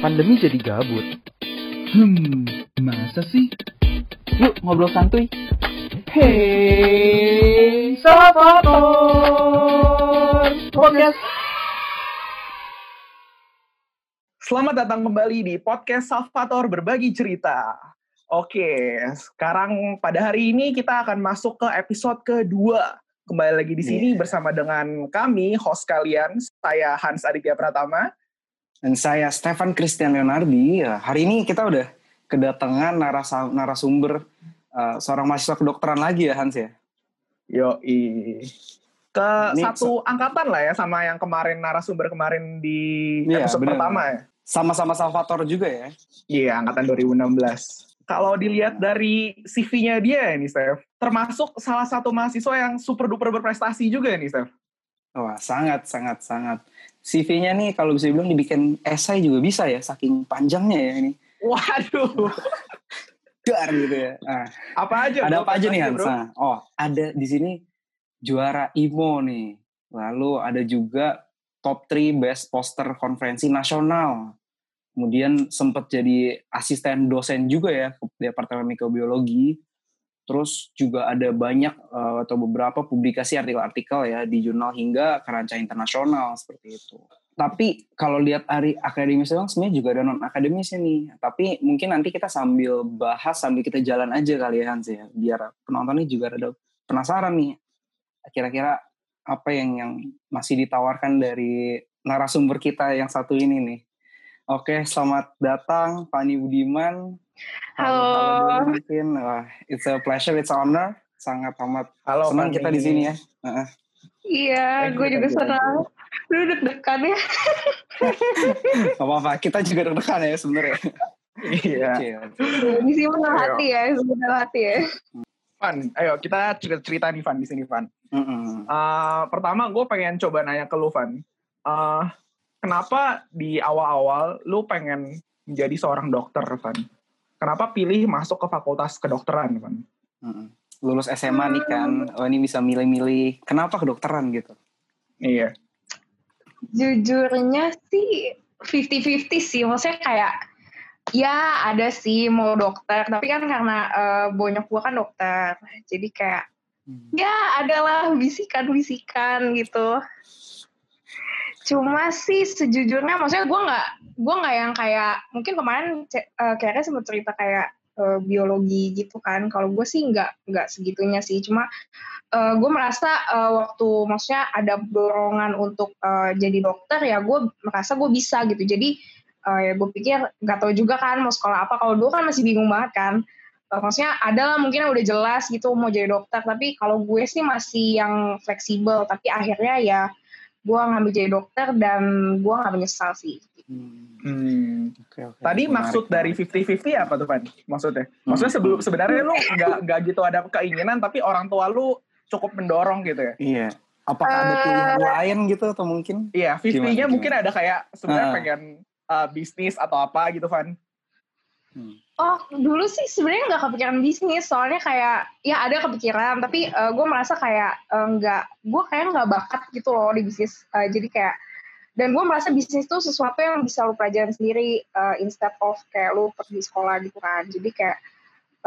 pandemi jadi gabut. Hmm, masa sih? Yuk ngobrol santuy. Hey, Salvator Podcast. Selamat datang kembali di podcast Salvator Berbagi Cerita. Oke, sekarang pada hari ini kita akan masuk ke episode kedua. Kembali lagi di sini bersama dengan kami, host kalian, saya Hans Aditya Pratama. Dan saya Stefan Christian Leonardi. Ya, hari ini kita udah kedatangan narasa- narasumber uh, seorang mahasiswa kedokteran lagi ya Hans ya. Yo, ke Ini satu angkatan lah ya sama yang kemarin narasumber kemarin di Iya, episode benar. pertama ya. Sama-sama Salvator juga ya. Iya, angkatan 2016. Kalau dilihat dari CV-nya dia nih, Steph, termasuk salah satu mahasiswa yang super duper berprestasi juga nih, Steph. Wah sangat sangat sangat. CV-nya nih kalau bisa dibilang dibikin esai juga bisa ya, saking panjangnya ya ini. Waduh, Gar gitu ya. Nah, apa aja? ada bro? apa aja nih Prestasi, Hans? bro? Nah, oh ada di sini juara IMO nih. Lalu ada juga top 3 best poster konferensi nasional. Kemudian sempat jadi asisten dosen juga ya di Departemen Mikrobiologi. Terus juga ada banyak eh, atau beberapa publikasi artikel-artikel ya di jurnal hingga kancah internasional seperti itu. Tapi kalau lihat hari akademis doang sebenarnya juga ada non akademisnya nih. Tapi mungkin nanti kita sambil bahas sambil kita jalan aja kali ya Hans ya. Biar penontonnya juga ada penasaran nih. Kira-kira apa yang yang masih ditawarkan dari narasumber kita yang satu ini nih. Oke, selamat datang Fani Budiman. Halo. dulu mungkin. Wah, it's a pleasure, it's an honor. Sangat amat Halo, senang Fani. kita di sini ya. Heeh. Iya, gue juga senang. Lu deg-degan ya? Gak apa-apa, kita juga deg-degan ya sebenarnya. Iya. Di sini Ayo. hati ya, benar hati ya. Van, ayo kita cerita-cerita nih, Van, di sini, Van. Mm-mm. Uh, pertama, gue pengen coba nanya ke lu, Van. Uh, kenapa di awal-awal lu pengen menjadi seorang dokter, Van? Kenapa pilih masuk ke fakultas kedokteran, Van? Lulus SMA nih kan, oh ini bisa milih-milih. Kenapa kedokteran gitu? Iya. Jujurnya sih 50-50 sih. Maksudnya kayak, ya ada sih mau dokter. Tapi kan karena eh, bonyok gue kan dokter. Jadi kayak, ya adalah bisikan-bisikan gitu. Cuma sih sejujurnya, maksudnya gue nggak gue nggak yang kayak mungkin kemarin ce- eh, kayaknya sempat cerita kayak eh, biologi gitu kan. Kalau gue sih nggak nggak segitunya sih. Cuma eh, gue merasa eh, waktu maksudnya ada dorongan untuk eh, jadi dokter ya gue merasa gue bisa gitu. Jadi eh, ya gue pikir nggak tahu juga kan mau sekolah apa. Kalau dulu kan masih bingung banget kan. Eh, maksudnya ada lah mungkin yang udah jelas gitu mau jadi dokter. Tapi kalau gue sih masih yang fleksibel. Tapi akhirnya ya gue ngambil jadi dokter dan gue nggak menyesal sih. Hmm, Hmm. Oke, oke. Tadi Menarik, maksud dari menarik. 50-50 apa tuh, Van? Maksudnya? Hmm. Maksudnya sebelum sebenarnya lu nggak nggak gitu ada keinginan, tapi orang tua lu cukup mendorong gitu ya? Iya. Apakah ada Eh, pilihan lain gitu atau mungkin? Iya, 50-nya Gimana, mungkin ada kayak sebenarnya Ah. pengen uh, bisnis atau apa gitu, Van. Hmm. Oh, dulu sih sebenarnya nggak kepikiran bisnis, soalnya kayak ya ada kepikiran, tapi gue merasa kayak eh, nggak, gue kayak nggak bakat gitu loh di bisnis. Eh, jadi kayak dan gue merasa bisnis itu sesuatu yang bisa lu pelajarin sendiri eh, instead of kayak lu pergi sekolah gitu kan. Jadi kayak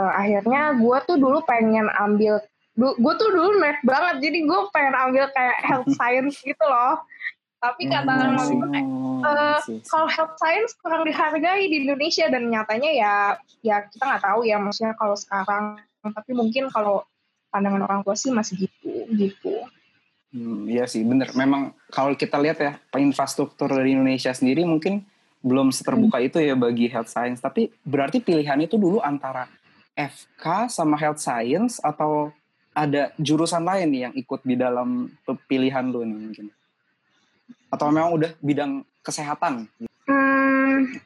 eh, akhirnya gue tuh dulu pengen ambil, gue tuh dulu nerd banget, jadi gue pengen ambil kayak health science gitu loh. Tapi kata Hmm, I see, I see. kalau health science kurang dihargai di Indonesia dan nyatanya ya ya kita nggak tahu ya maksudnya kalau sekarang tapi mungkin kalau pandangan orang tua sih masih gitu gitu Hmm, iya sih, bener. Memang kalau kita lihat ya, infrastruktur dari Indonesia sendiri mungkin belum seterbuka Hmm. itu ya bagi health science. Tapi berarti pilihan itu dulu antara FK sama health science atau ada jurusan lain nih yang ikut di dalam pilihan lu nih mungkin? Atau memang udah bidang kesehatan? hmm,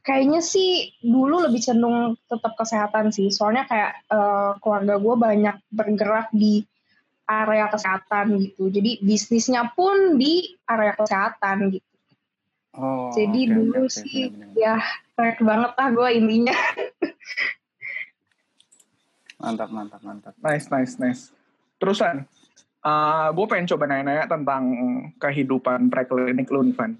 kayaknya sih dulu lebih cenderung tetap kesehatan sih soalnya kayak eh, keluarga gue banyak bergerak di area kesehatan gitu jadi bisnisnya pun di area kesehatan gitu Oh, jadi oke, dulu oke, sih benar-benar. ya keren banget lah gue intinya Mantap, mantap, mantap. Nice, nice, nice. Terusan, uh, gue pengen coba nanya-nanya tentang kehidupan preklinik lu nih, Van.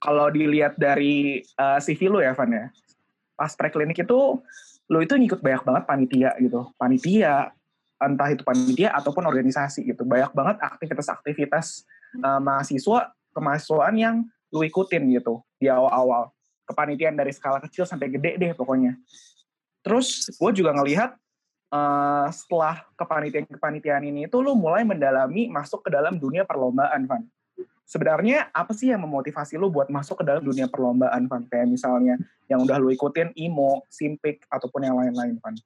kalau dilihat dari uh, CV lu ya Van ya pas preklinik itu lu itu ngikut banyak banget panitia gitu. Panitia entah itu panitia ataupun organisasi gitu. Banyak banget aktivitas-aktivitas uh, mahasiswa kemahasiswaan yang lu ikutin gitu di awal-awal. Kepanitiaan dari skala kecil sampai gede deh pokoknya. Terus gue juga ngelihat uh, setelah kepanitiaan-kepanitiaan ini itu lu mulai mendalami masuk ke dalam dunia perlombaan Van sebenarnya apa sih yang memotivasi lu buat masuk ke dalam dunia perlombaan, Van? Kayak misalnya yang udah lu ikutin IMO, Simpik, ataupun yang lain-lain, Van.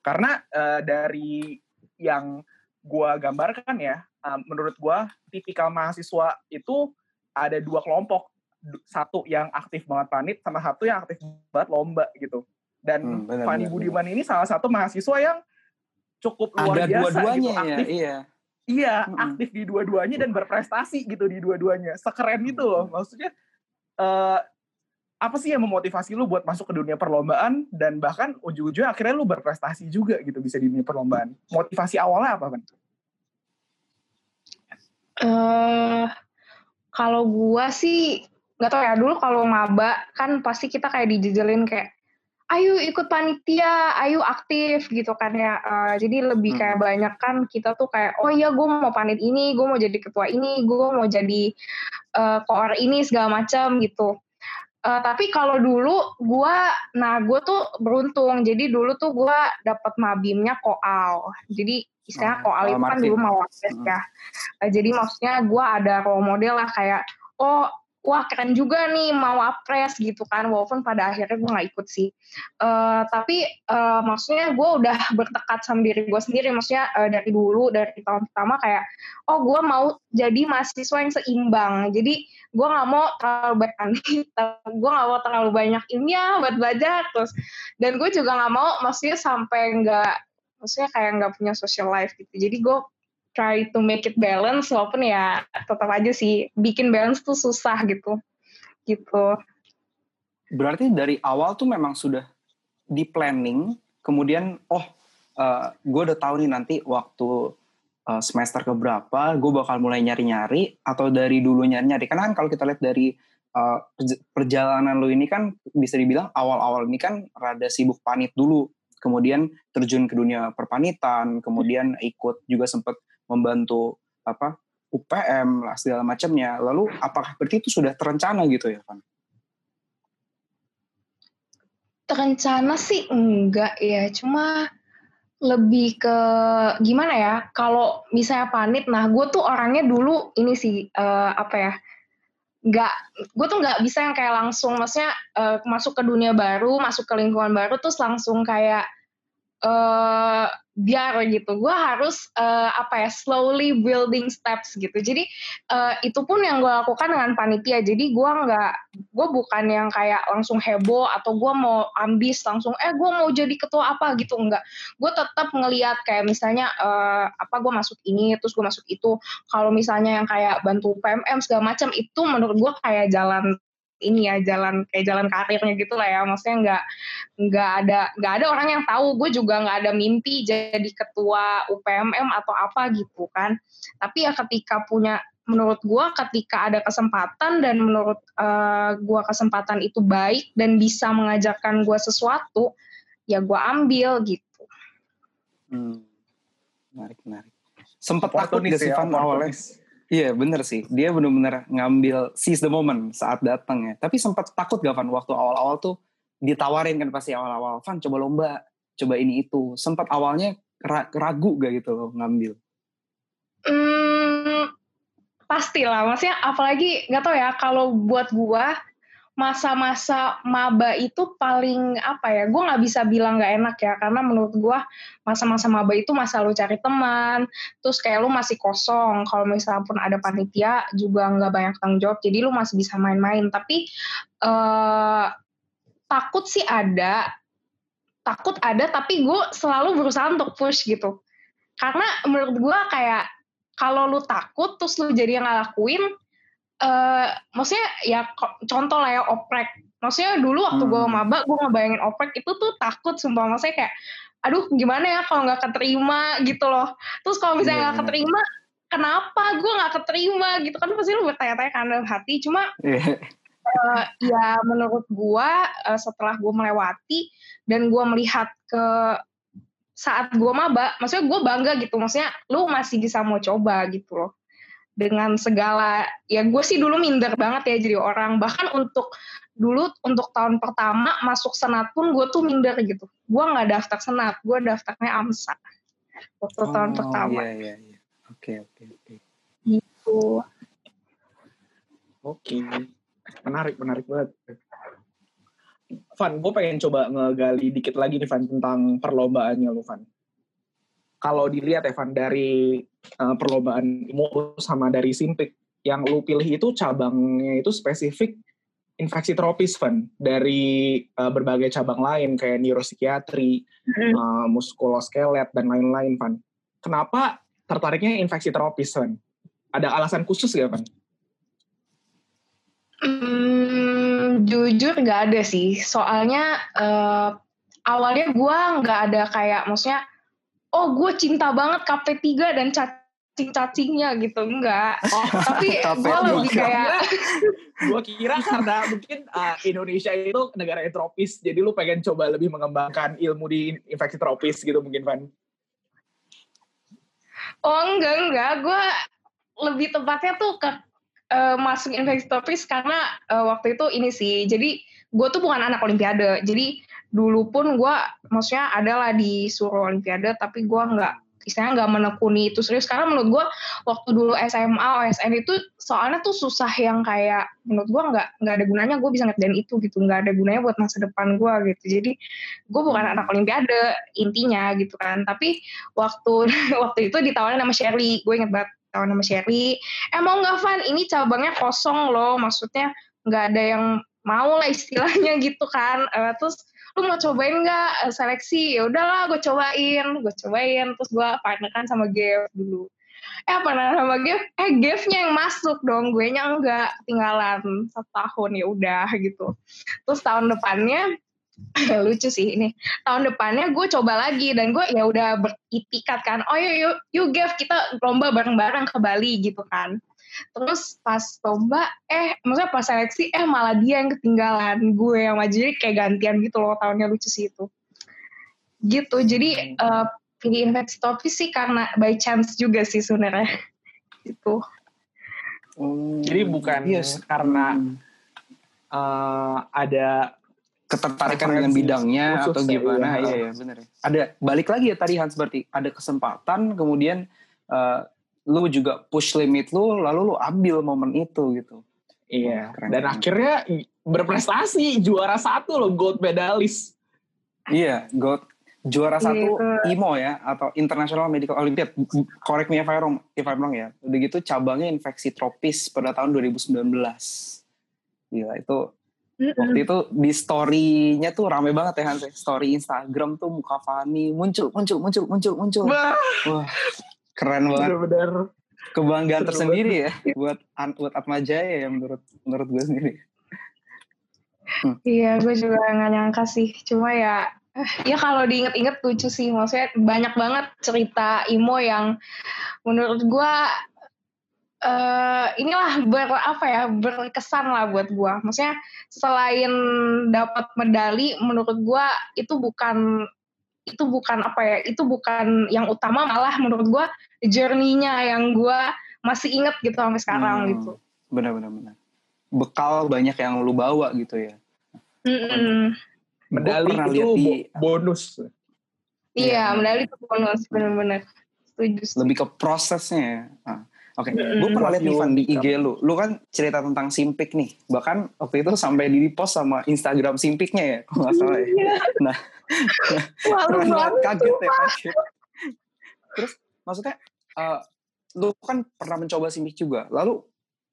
Karena uh, dari yang gua gambarkan ya, uh, menurut gua tipikal mahasiswa itu ada dua kelompok. Satu yang aktif banget panit, sama satu yang aktif banget lomba gitu. Dan hmm, Fanny Budiman ini salah satu mahasiswa yang cukup luar ada biasa dua-duanya gitu, aktif. Ya, iya Iya, hmm. aktif di dua-duanya dan berprestasi gitu di dua-duanya. Sekeren itu loh. Maksudnya uh, apa sih yang memotivasi lu buat masuk ke dunia perlombaan dan bahkan ujung-ujungnya akhirnya lu berprestasi juga gitu bisa di dunia perlombaan. Motivasi awalnya apa, Ban? Uh, kalau gua sih nggak tau ya dulu kalau maba kan pasti kita kayak dijejelin kayak ayo ikut panitia, ayo aktif gitu kan ya. Uh, jadi lebih hmm. kayak banyak kan kita tuh kayak, oh iya gue mau panit ini, gue mau jadi ketua ini, gue mau jadi uh, koor ini segala macam gitu. Uh, tapi kalau dulu gue, nah gue tuh beruntung. Jadi dulu tuh gue dapat mabimnya koal. Jadi istilahnya oh, koal itu kan dulu mau hmm. ya. Uh, jadi maksudnya gue ada role model lah kayak, oh wah keren juga nih mau apres gitu kan. Walaupun pada akhirnya gue nggak ikut sih. Uh, tapi uh, maksudnya gue udah bertekad sama diri gue sendiri. Maksudnya uh, dari dulu dari tahun pertama kayak oh gue mau jadi mahasiswa yang seimbang. Jadi gue nggak mau terlalu banyak gue nggak mau terlalu banyak ilmiah buat belajar terus. Dan gue juga nggak mau maksudnya sampai nggak maksudnya kayak nggak punya social life gitu. Jadi gue try to make it balance walaupun ya tetap aja sih bikin balance tuh susah gitu. Gitu. Berarti dari awal tuh memang sudah di planning kemudian oh uh, eh, gue udah tahu nih nanti waktu uh, semester keberapa gue bakal mulai nyari-nyari atau dari dulu nyari-nyari. Karena kan kalau kita lihat dari uh, perjalanan lo ini kan bisa dibilang awal-awal ini kan rada sibuk panit dulu. Kemudian terjun ke dunia perpanitan kemudian ikut juga sempat membantu apa UPM lah segala macamnya. Lalu apakah berarti itu sudah terencana gitu ya, Van? Terencana sih enggak ya, cuma lebih ke gimana ya? Kalau misalnya panit, nah gue tuh orangnya dulu ini sih uh, apa ya? Nggak, gue tuh nggak bisa yang kayak langsung, maksudnya uh, masuk ke dunia baru, masuk ke lingkungan baru, terus langsung kayak uh, biar gitu. Gue harus uh, apa ya slowly building steps gitu. Jadi uh, itu pun yang gue lakukan dengan panitia. Jadi gue nggak gue bukan yang kayak langsung heboh atau gue mau ambis langsung eh gue mau jadi ketua apa? gitu enggak gue tetap ngelihat kayak misalnya uh, apa gue masuk ini terus gue masuk itu. Kalau misalnya yang kayak bantu PMM segala macam itu menurut gue kayak jalan ini ya jalan kayak jalan karirnya gitu lah ya. Maksudnya nggak nggak ada nggak ada orang yang tahu. Gue juga nggak ada mimpi jadi ketua UPMM atau apa gitu kan. Tapi ya ketika punya menurut gue ketika ada kesempatan dan menurut uh, gue kesempatan itu baik dan bisa mengajarkan gue sesuatu ya gue ambil gitu. Hmm. menarik menarik. Sempat takut nih sih awalnya Iya bener sih, dia bener-bener ngambil seize the moment saat datang ya. Tapi sempat takut gak Van waktu awal-awal tuh ditawarin kan pasti awal-awal, Van coba lomba, coba ini itu. Sempat awalnya ragu gak gitu loh ngambil? Hmm, pastilah, maksudnya apalagi gak tau ya kalau buat gua masa-masa maba itu paling apa ya? Gue nggak bisa bilang nggak enak ya karena menurut gue masa-masa maba itu masa lu cari teman terus kayak lu masih kosong. Kalau misalnya pun ada panitia juga nggak banyak tanggung jawab jadi lu masih bisa main-main. Tapi uh, takut sih ada takut ada tapi gue selalu berusaha untuk push gitu. Karena menurut gue kayak kalau lu takut terus lu jadi yang ngelakuin uh, maksudnya ya contoh lah ya oprek. Maksudnya dulu waktu hmm. gue maba gue ngebayangin oprek itu tuh takut sumpah. Maksudnya kayak aduh gimana ya kalau nggak keterima gitu loh. Terus kalau misalnya nggak yeah. keterima kenapa gue nggak keterima? Gitu kan pasti lu bertanya-tanya kan dalam hati. Cuma Iya. eh, ya menurut gue eh, setelah gue melewati dan gue melihat ke saat gue maba maksudnya gue bangga gitu. Maksudnya lu masih bisa mau coba gitu loh dengan segala ya gue sih dulu minder banget ya jadi orang bahkan untuk dulu untuk tahun pertama masuk senat pun gue tuh minder gitu gue nggak daftar senat gue daftarnya amsa waktu tahun Oh, pertama Iya, iya, iya. Oke, oke, oke. gitu Oke, menarik, menarik banget. Van, gue pengen coba ngegali dikit lagi nih Van tentang perlombaannya lu Van. Kalau dilihat ya Van dari eh, perlombaan IMO sama dari Simpik, yang lu pilih itu cabangnya itu spesifik infeksi tropis Van dari eh, berbagai cabang lain kayak neuropsikiatri, eh, muskuloskelet dan lain-lain Van. Kenapa tertariknya infeksi tropis Van? Ada alasan khusus gak Van? Hmm, jujur gak ada sih. Soalnya eh, awalnya gue nggak ada kayak, maksudnya, oh gue cinta banget KP3 dan cacing-cacingnya gitu. Enggak. Tapi gue KP3. lebih kayak, gue kira karena mungkin uh, Indonesia itu negara yang tropis, jadi lu pengen coba lebih mengembangkan ilmu di infeksi tropis gitu mungkin Van. oh enggak, enggak. Gue lebih tepatnya tuh ke eh, masuk infeksi tropis karena eh, waktu itu ini sih. Jadi gue tuh bukan anak olimpiade. Jadi dulu pun gue maksudnya adalah disuruh olimpiade tapi gue nggak istilahnya nggak menekuni itu serius. Karena menurut gue waktu dulu SMA OSN itu soalnya tuh susah yang kayak menurut gue nggak nggak ada gunanya gue bisa ngerjain itu gitu. Nggak ada gunanya buat masa depan gue gitu. Jadi gue bukan anak olimpiade intinya gitu kan. Tapi waktu waktu itu ditawarin sama Sherly gue inget banget ditawarin sama Sherly eh mau nggak Van? Ini cabangnya kosong loh. Maksudnya nggak ada yang mau lah istilahnya gitu kan. Eh, terus lu mau cobain nggak? Eh, seleksi. Ya udahlah gue cobain gue cobain. Terus gue partner kan sama Gev dulu. Eh partner sama Gev eh Gevnya yang masuk dong gue nya enggak. Tinggalan satu tahun ya udah gitu. Terus tahun depannya lucu sih ini. Tahun depannya gue coba lagi dan gue ya udah beritikat kan oh yuk yuk yuk Gev kita lomba bareng-bareng ke Bali gitu kan. Terus pas lomba eh maksudnya pas seleksi eh malah dia yang ketinggalan gue yang maju. Jadi kayak gantian gitu loh tahunnya lucu sih itu. Gitu jadi eh, pilih infeksi tropis sih karena by chance juga sih sebenarnya. Gitu. Oh, Jadi bukan yes. karena Hmm. uh, ada ketertarikan dengan bidangnya khusus atau ya, gimana iya. iya iya benar ya. ada balik lagi ya tadi Hans berarti ada kesempatan kemudian eh, lu juga push limit lu lalu lu ambil momen itu gitu iya. Keren, Dan akhirnya berprestasi juara satu loh gold medalist. iya gold juara Gitu. satu IMO ya atau International Medical Olympiad correct me if I wrong if I'm wrong ya udah gitu cabangnya infeksi tropis pada tahun 2019 gila itu waktu itu di story-nya tuh rame banget ya Hans ya. story Instagram tuh muka Fani muncul muncul muncul muncul muncul Wah, wah keren banget bener-bener. kebanggaan Seru tersendiri ya buat buat Atma Jaya ya menurut menurut gue sendiri Iya, gue juga nggak nyangka sih. Cuma ya, ya kalau diinget-inget lucu sih. Maksudnya banyak banget cerita Imo yang menurut gue eh inilah ber apa ya berkesan lah buat gue. Maksudnya selain dapat medali, menurut gue itu bukan itu bukan apa ya itu bukan yang utama malah menurut gue journey-nya yang gue masih inget gitu sampai sekarang Hmm. gitu. benar benar benar bekal banyak yang lu bawa gitu ya Mm-mm. Medali pernah itu di- bo- bonus. Iya, Iya, medali itu bonus bener-bener. Setuju. lebih ke prosesnya ya. Ah, Oke, Mm-mm. gue pernah lihat nih Van di IG lu. Lu kan cerita tentang Simpik nih. Bahkan waktu itu sampai di post sama Instagram Simpiknya ya, kalau nggak salah ya. Nah, Malu keren banget, kaget ya, kaget. Terus maksudnya, eh, lu kan pernah mencoba Simpik juga. Lalu,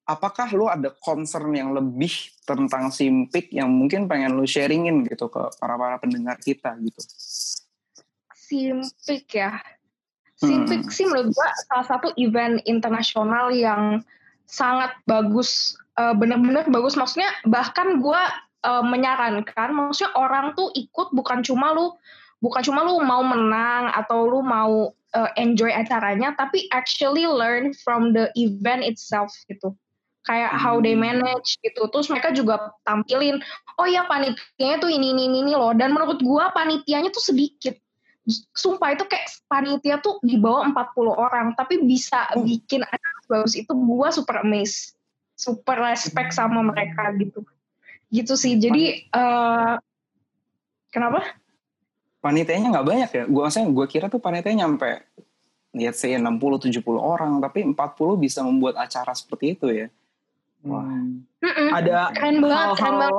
apakah lu ada concern yang lebih tentang Simpik yang mungkin pengen lu sharingin gitu ke para-para pendengar kita gitu? Simpik ya. Simpik Hmm. sih menurut gua salah satu event internasional yang sangat bagus. Eh, Bener-bener bagus. Maksudnya bahkan gua eh, menyarankan, maksudnya orang tuh ikut bukan cuma lu bukan cuma lu mau menang atau lu mau uh, enjoy acaranya tapi actually learn from the event itself gitu kayak how they manage gitu terus mereka juga tampilin oh ya panitianya tuh ini ini ini loh dan menurut gua panitianya tuh sedikit sumpah itu kayak panitia tuh di bawah 40 orang tapi bisa bikin acara bagus itu gua super amazed super respect sama mereka gitu. Gitu sih jadi uh, kenapa? Panitianya nggak banyak ya? Gue maksudnya gue kira tuh panitianya nyampe lihat sih 60 70 orang tapi 40 bisa membuat acara seperti itu ya. Wah Mm-mm. ada keren banget, keren banget.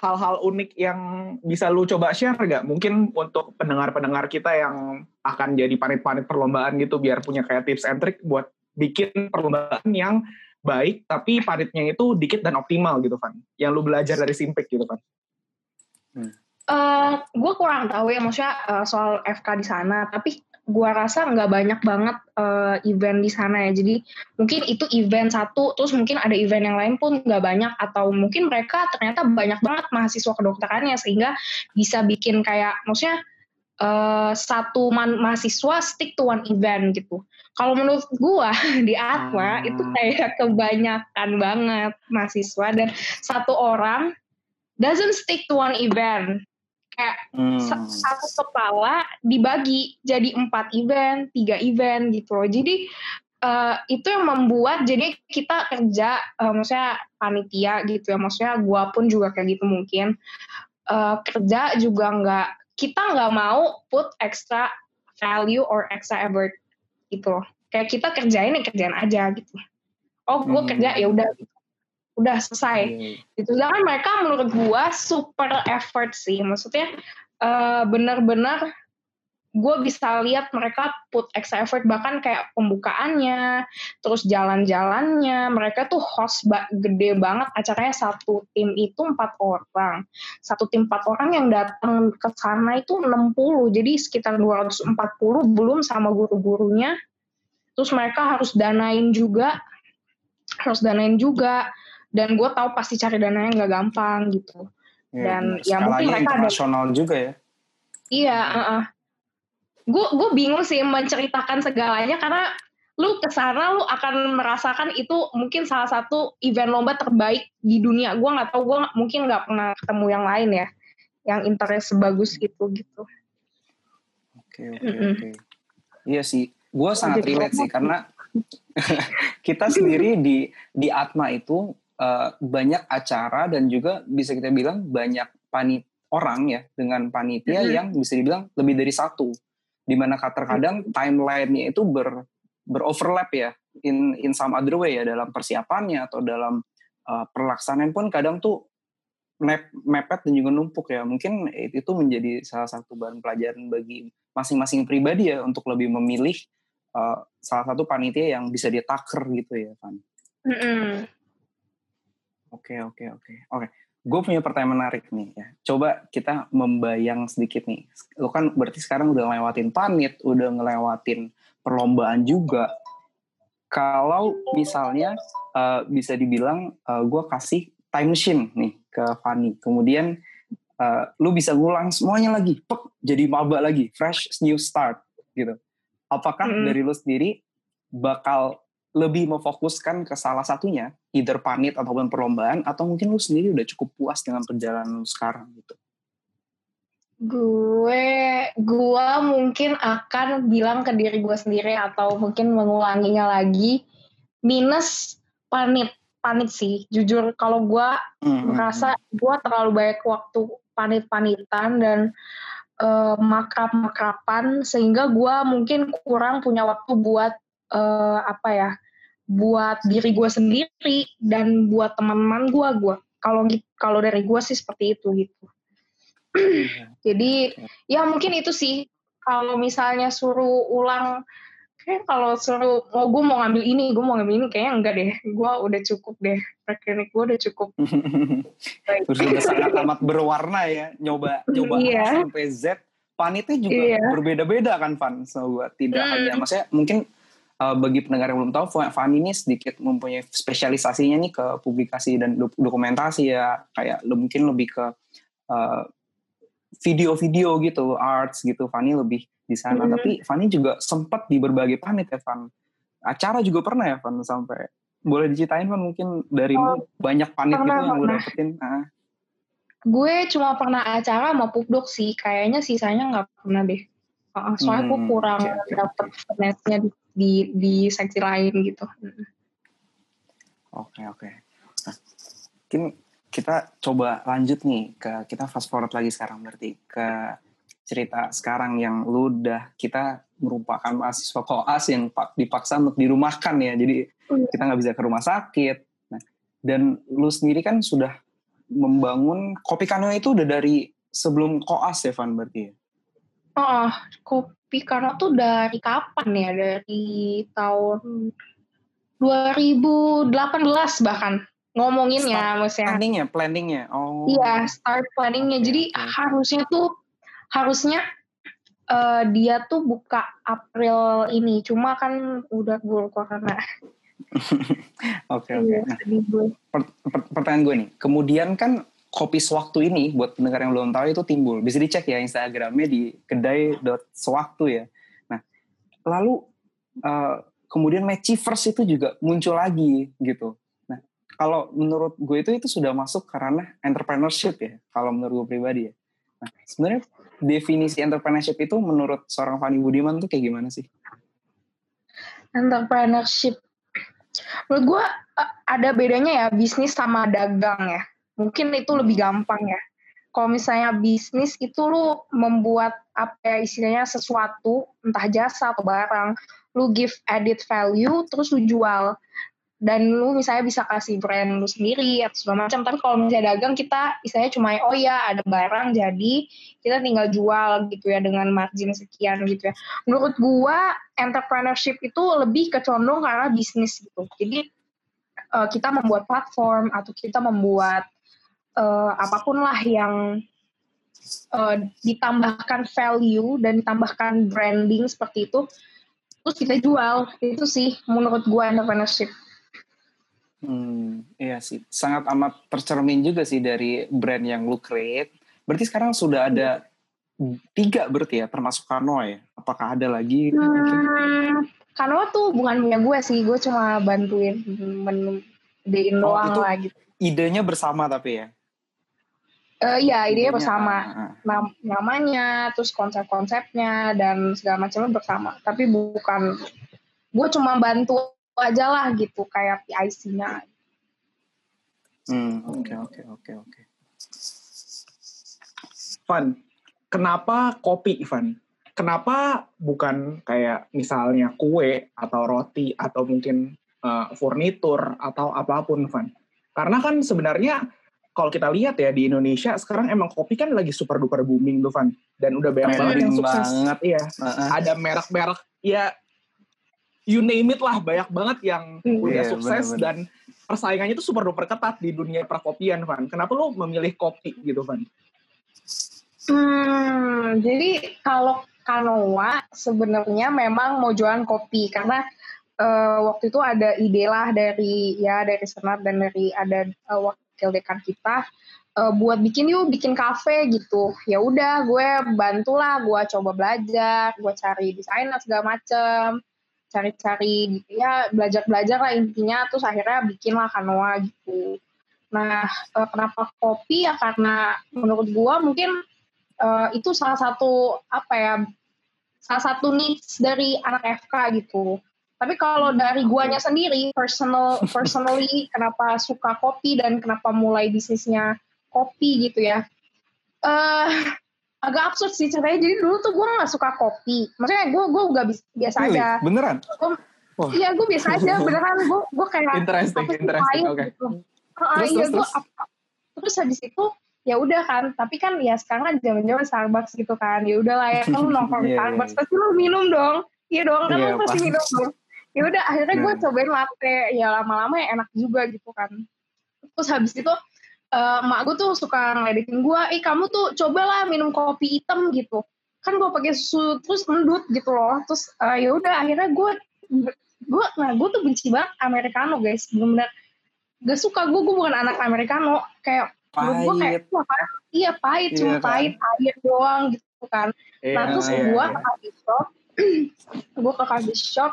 Hal-hal unik yang bisa lu coba share gak? Mungkin untuk pendengar-pendengar kita yang akan jadi panit-panit perlombaan gitu, biar punya kayak tips and trick buat bikin perlombaan yang baik, tapi panitnya itu dikit dan optimal gitu, Van. Yang lu belajar dari Simpik gitu, Van. Hmm. Uh, gue kurang tahu ya maksudnya uh, soal FK di sana, tapi gue rasa nggak banyak banget uh, event di sana ya. Jadi mungkin itu event satu, terus mungkin ada event yang lain pun nggak banyak, atau mungkin mereka ternyata banyak banget mahasiswa kedokterannya sehingga bisa bikin kayak maksudnya uh, satu man mahasiswa stick to one event gitu. Kalau menurut gue di Atma hmm. itu kayak kebanyakan banget mahasiswa dan satu orang doesn't stick to one event kayak hmm. satu kepala dibagi jadi empat event, tiga event gitu loh. Jadi uh, itu yang membuat jadi kita kerja, uh, maksudnya panitia gitu ya, maksudnya gua pun juga kayak gitu mungkin uh, kerja juga nggak kita nggak mau put extra value or extra effort gitu loh. Kayak kita kerjain ya kerjaan aja gitu. Oh, gue hmm. kerja ya udah gitu udah selesai. Hmm. gitu sedangkan mereka menurut gua super effort sih. Maksudnya uh, benar-benar gue bisa lihat mereka put extra effort bahkan kayak pembukaannya terus jalan-jalannya. Mereka tuh host ba gede banget. Acaranya satu tim itu empat orang. Satu tim empat orang yang datang ke sana itu 60 jadi sekitar 240 belum sama guru-gurunya. Terus mereka harus danain juga. Harus danain juga dan gue tahu pasti cari dananya nggak gampang gitu. Ya, dan ya mungkin mereka internasional ada, juga ya. Iya uh, gue gue bingung sih menceritakan segalanya karena lu ke sana lu akan merasakan itu mungkin salah satu event lomba terbaik di dunia. Gue nggak tahu gue mungkin nggak pernah ketemu yang lain ya yang interest sebagus itu gitu. Oke oke oke. Iya sih gue sangat relate sih karena kita sendiri di di Atma itu uh, banyak acara dan juga bisa kita bilang banyak panit orang ya dengan panitia mm-hmm. yang bisa dibilang lebih dari satu di mana terkadang mm-hmm. timelinenya itu ber beroverlap ya in in some other way ya dalam persiapannya atau dalam uh, pelaksanaan pun kadang tuh map mepet dan juga numpuk ya mungkin itu menjadi salah satu bahan pelajaran bagi masing-masing pribadi ya untuk lebih memilih uh, salah satu panitia yang bisa dia taker gitu ya kan. Mm-hmm. Oke, oke, oke. Oke, gue punya pertanyaan menarik nih ya. Coba kita membayang sedikit nih. Lo kan berarti sekarang udah ngelewatin panit, udah ngelewatin perlombaan juga. Kalau misalnya uh, bisa dibilang uh, gue kasih time machine nih ke Fanny, kemudian uh, lu bisa ngulang semuanya lagi, pek, jadi maba lagi, fresh new start gitu. Apakah mm. dari lu sendiri bakal lebih memfokuskan ke salah satunya, either panit ataupun perlombaan, atau mungkin lu sendiri udah cukup puas dengan perjalanan lu sekarang gitu? Gue, gue mungkin akan bilang ke diri gue sendiri atau mungkin mengulanginya lagi, minus panit, panit sih. Jujur kalau gue mm-hmm. merasa gue terlalu banyak waktu panit-panitan dan uh, makrab-makrapan, sehingga gue mungkin kurang punya waktu buat uh, apa ya buat diri gue sendiri dan buat teman-teman gue gue kalau kalau dari gue sih seperti itu gitu. Jadi ya mungkin itu sih. Kalau misalnya suruh ulang kayak kalau suruh oh gue mau ngambil ini gue mau ngambil ini kayaknya enggak deh. Gue udah cukup deh. Teknik gue udah cukup. Terus udah sangat amat berwarna ya. Nyoba nyoba iya. sampai Z. Panitnya juga iya. berbeda-beda kan Van so gue tidak hmm. hanya maksudnya mungkin uh, bagi pendengar yang belum tahu, Fani ini sedikit mempunyai spesialisasinya nih ke publikasi dan dokumentasi ya, kayak mungkin lebih ke video video-video gitu, arts gitu. Fani lebih di sana. Mhm. Tapi Fanny juga sempat di berbagai panit ya, Van. Acara juga pernah ya, Van, sampai boleh diceritain Van mungkin dari Oh, banyak panit gitu pernah, yang lu pernah. dapetin. Ah. Gue cuma pernah acara sama Pupdok sih, kayaknya sisanya nggak pernah deh. Uh, soalnya Hmm, kurang oke, oke, dapet finesse-nya di, di di seksi lain gitu. Oke oke. Nah, mungkin kita coba lanjut nih ke kita fast forward lagi sekarang berarti ke cerita sekarang yang lu udah kita merupakan mahasiswa koas yang pak- dipaksa untuk dirumahkan ya. Jadi Hmm. kita nggak bisa ke rumah sakit. Nah, dan lu sendiri kan sudah membangun kopi kano itu udah dari sebelum koas ya Van berarti ya? Oh, kopi karena tuh dari kapan ya? Dari tahun 2018 bahkan ngomonginnya maksudnya. Planningnya, planningnya. Oh. Iya, start planningnya. Oke, Jadi oke. harusnya tuh harusnya eh, dia tuh buka April ini. Cuma kan udah gue corona. Oke oke. Iya, Nah, per- per- pertanyaan gue nih. Kemudian kan kopi sewaktu ini buat pendengar yang belum tahu itu timbul. Bisa dicek ya Instagramnya di kedai.sewaktu ya. Nah, lalu eh, kemudian First itu juga muncul lagi gitu. Nah, kalau menurut gue itu itu sudah masuk karena entrepreneurship ya. Kalau menurut gue pribadi ya. Nah, sebenarnya definisi entrepreneurship itu menurut seorang Fanny Budiman tuh kayak gimana sih? Entrepreneurship. Menurut gue eh, ada bedanya ya bisnis sama dagang ya. Mungkin itu lebih gampang ya. Kalau misalnya bisnis itu lu membuat apa ya istilahnya sesuatu, entah jasa atau barang, lu give added value, terus lu jual. Dan lu misalnya bisa kasih brand lu sendiri atau segala macam. Tapi kalau misalnya dagang kita istilahnya cuma oh ya ada barang jadi kita tinggal jual gitu ya dengan margin sekian gitu ya. Menurut gua entrepreneurship itu lebih ke condong ke arah bisnis gitu. Jadi eh, kita membuat platform atau kita membuat eh, apa pun lah yang eh, ditambahkan value dan ditambahkan branding seperti itu, terus kita jual. Itu sih menurut gua entrepreneurship. Hmm, iya sih. Sangat amat tercermin juga sih dari brand yang lu create. Berarti sekarang sudah ada tiga berarti ya, termasuk Kano ya? Apakah ada lagi? Hmm, Kanoa tuh bukan punya gue sih, gue cuma bantuin mendein Oh, doang itu- lah gitu. Idenya bersama tapi ya? Eh, iya, idenya Idenya, bersama. Nam- namanya, terus konsep-konsepnya dan segala macamnya bersama. Tapi bukan, gue cuma bantu aja lah gitu kayak PIC-nya. Hmm, oke oke oke oke. Van, kenapa kopi, Van? Kenapa bukan kayak misalnya kue atau roti atau mungkin eh, furnitur atau apa pun, Van? Karena kan sebenarnya kalau kita lihat ya di Indonesia sekarang emang kopi kan lagi super duper booming tuh, Van. Dan udah banyak banget yang sukses. banget. Iya, Ah, ah. ada merek-merek ya you name it lah banyak banget yang Hmm. udah Iya, sukses benar-benar. dan persaingannya itu super duper ketat di dunia perkopian, Van. Kenapa lu memilih kopi gitu, Van? Hmm, jadi kalau Kanoa sebenarnya memang mau jualan kopi karena eh, waktu itu ada ide lah dari ya dari senat dan dari ada eh, wakil dekan kita eh, buat bikin yuk bikin kafe gitu. Ya udah gue bantulah, gue coba belajar, gue cari desainer segala macem, cari-cari gitu ya belajar-belajar lah intinya terus akhirnya bikinlah Kanoa gitu. Nah, eh, kenapa kopi ya karena menurut gue mungkin eh, itu salah satu apa ya salah satu needs dari anak FK gitu. Tapi kalau dari guanya sendiri personal personally kenapa suka kopi dan kenapa mulai bisnisnya kopi gitu ya. Eh agak absurd sih ceritanya. Jadi dulu tuh gue nggak suka kopi. Maksudnya gue gue nggak biasa Really? aja. Beneran? Wah. Iya gue biasa aja beneran gue gue kayak Interesting, interesting, oke. gitu. Ah, Terus, iya terus, gue terus? terus habis itu ya udah kan tapi kan ya sekarang kan zaman-zaman Starbucks gitu kan ya udah lah ya kan lu nongkrong di Iya, iya, Starbucks iya. pasti lu minum dong iya dong kan Iya, lu pasti. minum dong ya udah akhirnya gue Nah. cobain latte. Ya lama-lama ya enak juga gitu kan. Terus habis itu eh, emak gue tuh suka ngeledekin gue eh kamu tuh cobalah minum kopi hitam gitu. Kan gue pakai susu terus endut gitu loh. Terus eh, ya udah akhirnya gue gue nah gue tuh benci banget americano guys. Bener-bener gak suka gue gue bukan anak americano. Kayak gue kayak iya pahit. Iya cuma kan? pahit air doang gitu kan. Iya, Nah terus iya, gue iya. ke coffee shop, gue ke coffee shop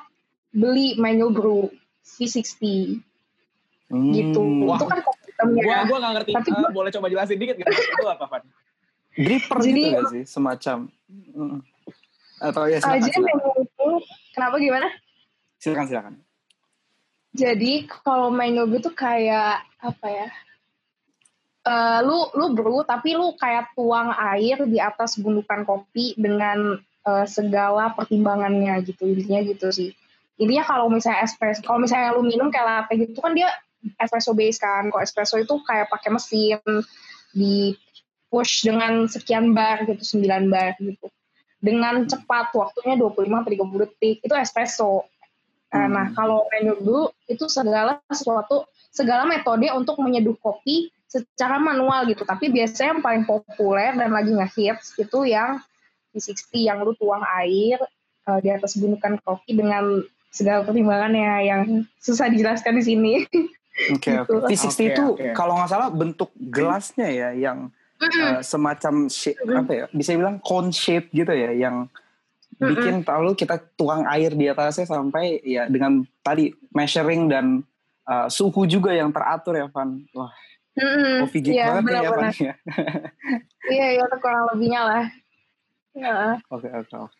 beli manual brew V60 Hmm. gitu. Wah. Itu kan kopi hitamnya. Gua gua nggak ngerti. Tapi Eh, gua- boleh coba jelasin dikit nggak? Itu apa, Van? Dripper Jadi- gitu gak sih semacam Mm. atau ya Uh, silakan jadi silakan manual brew, kenapa gimana? silakan, silakan. Jadi kalau manual brew tuh kayak apa ya? Eh, lu lu brew tapi lu kayak tuang air di atas gundukan kopi dengan eh, segala pertimbangannya gitu intinya gitu sih intinya kalau misalnya espresso kalau misalnya lu minum kayak latte gitu kan dia espresso base kan kalau espresso itu kayak pakai mesin di push dengan sekian bar gitu 9 bar gitu dengan cepat waktunya 25 sampai 30 detik itu espresso Eh, Hmm. Nah, kalau brew itu segala sesuatu, segala metode untuk menyeduh kopi secara manual gitu. Tapi biasanya yang paling populer dan lagi ngehits itu yang V60 yang lu tuang air eh, di atas gundukan kopi dengan segala pertimbangannya yang susah dijelaskan di sini. Oke Gitu. oke. V60 Oke, itu oke. kalau nggak salah bentuk gelasnya ya yang uh, semacam shape, apa ya bisa bilang cone shape gitu ya yang bikin lalu kita tuang air di atasnya sampai ya dengan tadi measuring dan uh, suhu juga yang teratur ya Van. Wah, kopi geek Iya, banget ya Van ya. Iya, iya itu kurang lebihnya lah. Ya, Oke oke oke.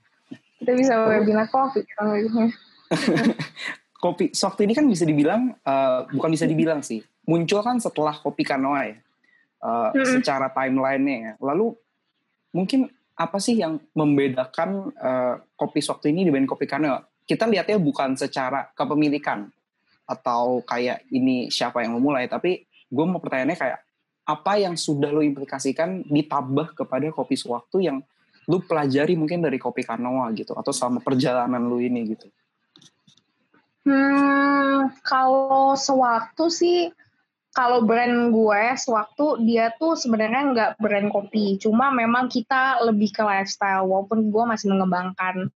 kita bisa webinar kopi lebihnya. Kopi waktu ini kan bisa dibilang uh, bukan bisa dibilang sih muncul kan setelah kopi kanoa ya uh, Mm-mm. secara timelinenya ya. Lalu mungkin apa sih yang membedakan uh, kopi waktu ini dibanding kopi kanoa? Kita lihatnya bukan secara kepemilikan atau kayak ini siapa yang memulai, tapi gue mau pertanyaannya kayak apa yang sudah lo implikasikan ditambah kepada kopi sewaktu yang lu pelajari mungkin dari kopi kanoa gitu atau selama perjalanan lu ini gitu. Hmm, kalau sewaktu sih, kalau brand gue sewaktu dia tuh sebenarnya nggak brand kopi, cuma memang kita lebih ke lifestyle, walaupun gue masih mengembangkan.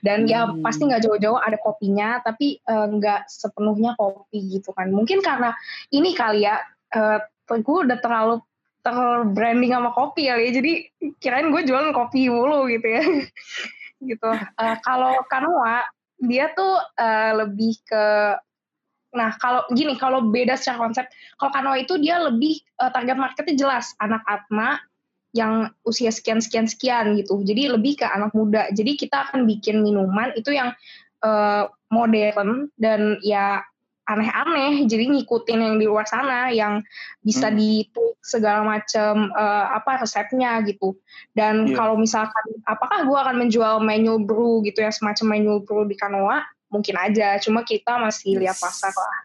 Dan ya Hmm. pasti nggak jauh-jauh ada kopinya, tapi eh, nggak sepenuhnya kopi gitu kan. Mungkin karena ini kali ya, eh, gue udah terlalu terbranding sama kopi kali ya, jadi kirain gue jualan kopi mulu gitu ya. gitu. Eh, kalau Kanoa, dia tuh eh, lebih ke nah kalau gini kalau beda secara konsep kalau Kanoa itu dia lebih eh, target marketnya jelas anak atma yang usia sekian sekian sekian gitu. Jadi lebih ke anak muda. Jadi kita akan bikin minuman itu yang eh, modern dan ya aneh-aneh jadi ngikutin yang di luar sana yang bisa Hmm. ditweak segala macam eh, apa resepnya gitu. Dan Iya. kalau misalkan apakah gue akan menjual manual brew gitu ya semacam manual brew di Kanoa? Mungkin aja cuma kita masih lihat pasar lah.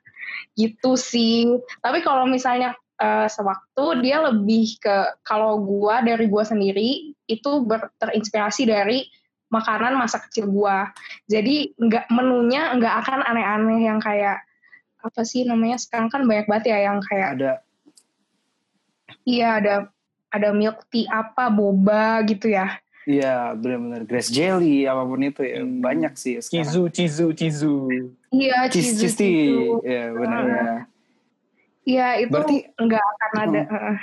Gitu sih. Tapi kalau misalnya eh, sewaktu dia lebih ke kalau gua dari gua sendiri itu ber- terinspirasi dari makanan masa kecil gua. Jadi nggak menunya nggak akan aneh-aneh yang kayak apa sih namanya sekarang kan banyak banget ya yang kayak Ada iya ada ada milk tea apa boba gitu ya Iya benar-benar grass jelly apa pun itu ya Hmm. banyak sih sekarang. Cizu, cizu, cizu. iya cheese cheese tea. gitu. Ya benar. Ah. ya. iya itu Berarti- nggak akan ada eh,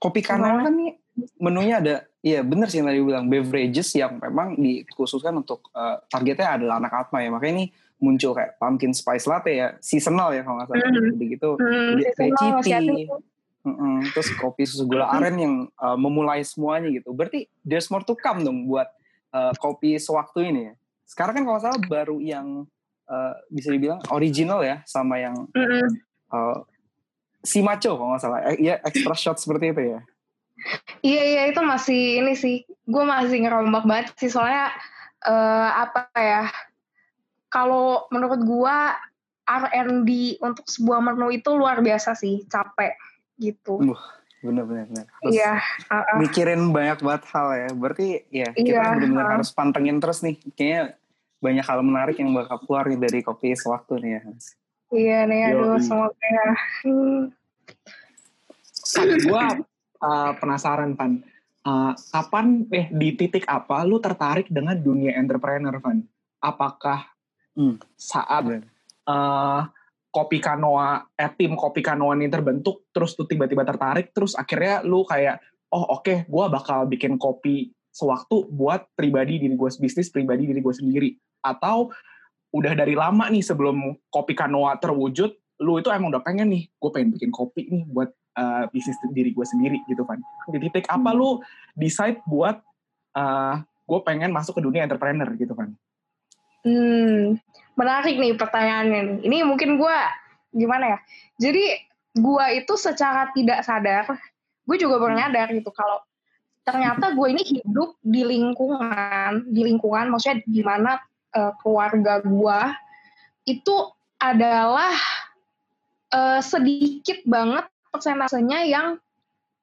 Kopi Gimana? kan nih menunya ada, iya benar sih yang tadi bilang beverages yang memang dikhususkan untuk eh, targetnya adalah anak atma ya. Makanya ini muncul kayak pumpkin spice latte ya, seasonal ya kalau nggak salah. Mhm. Gitu. hmm, seasonal recipe. masih ada tuh. Mm-mm. Terus kopi susu gula aren yang eh, memulai semuanya gitu. Berarti there's more to come dong buat eh, kopi sewaktu ini ya. Sekarang kan kalau salah baru yang eh, bisa dibilang original ya sama yang Mm-mm. uh, si macho kalau nggak salah eh, ya extra shot seperti itu ya Iya iya itu masih ini sih, gue masih ngerombak banget sih soalnya eh, apa ya? Kalau menurut gue R&D untuk sebuah menu itu luar biasa sih, capek gitu. bener-bener bener. Harus Iya, uh, uh, mikirin banyak banget hal ya berarti ya kita Iya, benar-benar uh. harus pantengin terus nih kayaknya banyak hal menarik yang bakal keluar nih dari kopi sewaktu nih ya iya nih aduh Yoi. semoga ya. Hmm. Gue uh, penasaran, Van. Uh, kapan, eh di titik apa lu tertarik dengan dunia entrepreneur, Van? Apakah Hmm. saat Bener. uh, kopi kanoa, eh, tim kopi kanoa ini terbentuk, terus tuh tiba-tiba tertarik, terus akhirnya lu kayak, oh oke, gua bakal bikin kopi sewaktu buat pribadi diri gue bisnis pribadi diri gue sendiri atau udah dari lama nih sebelum kopi kanoa terwujud lu itu emang udah pengen nih gue pengen bikin kopi nih buat uh, bisnis diri gue sendiri gitu kan di titik apa lu decide buat uh, gue pengen masuk ke dunia entrepreneur gitu kan Hmm, menarik nih pertanyaannya nih. Ini mungkin gue gimana ya? Jadi gue itu secara tidak sadar, gue juga baru nyadar gitu kalau ternyata gue ini hidup di lingkungan, di lingkungan maksudnya di mana uh, keluarga gue itu adalah uh, sedikit banget persentasenya yang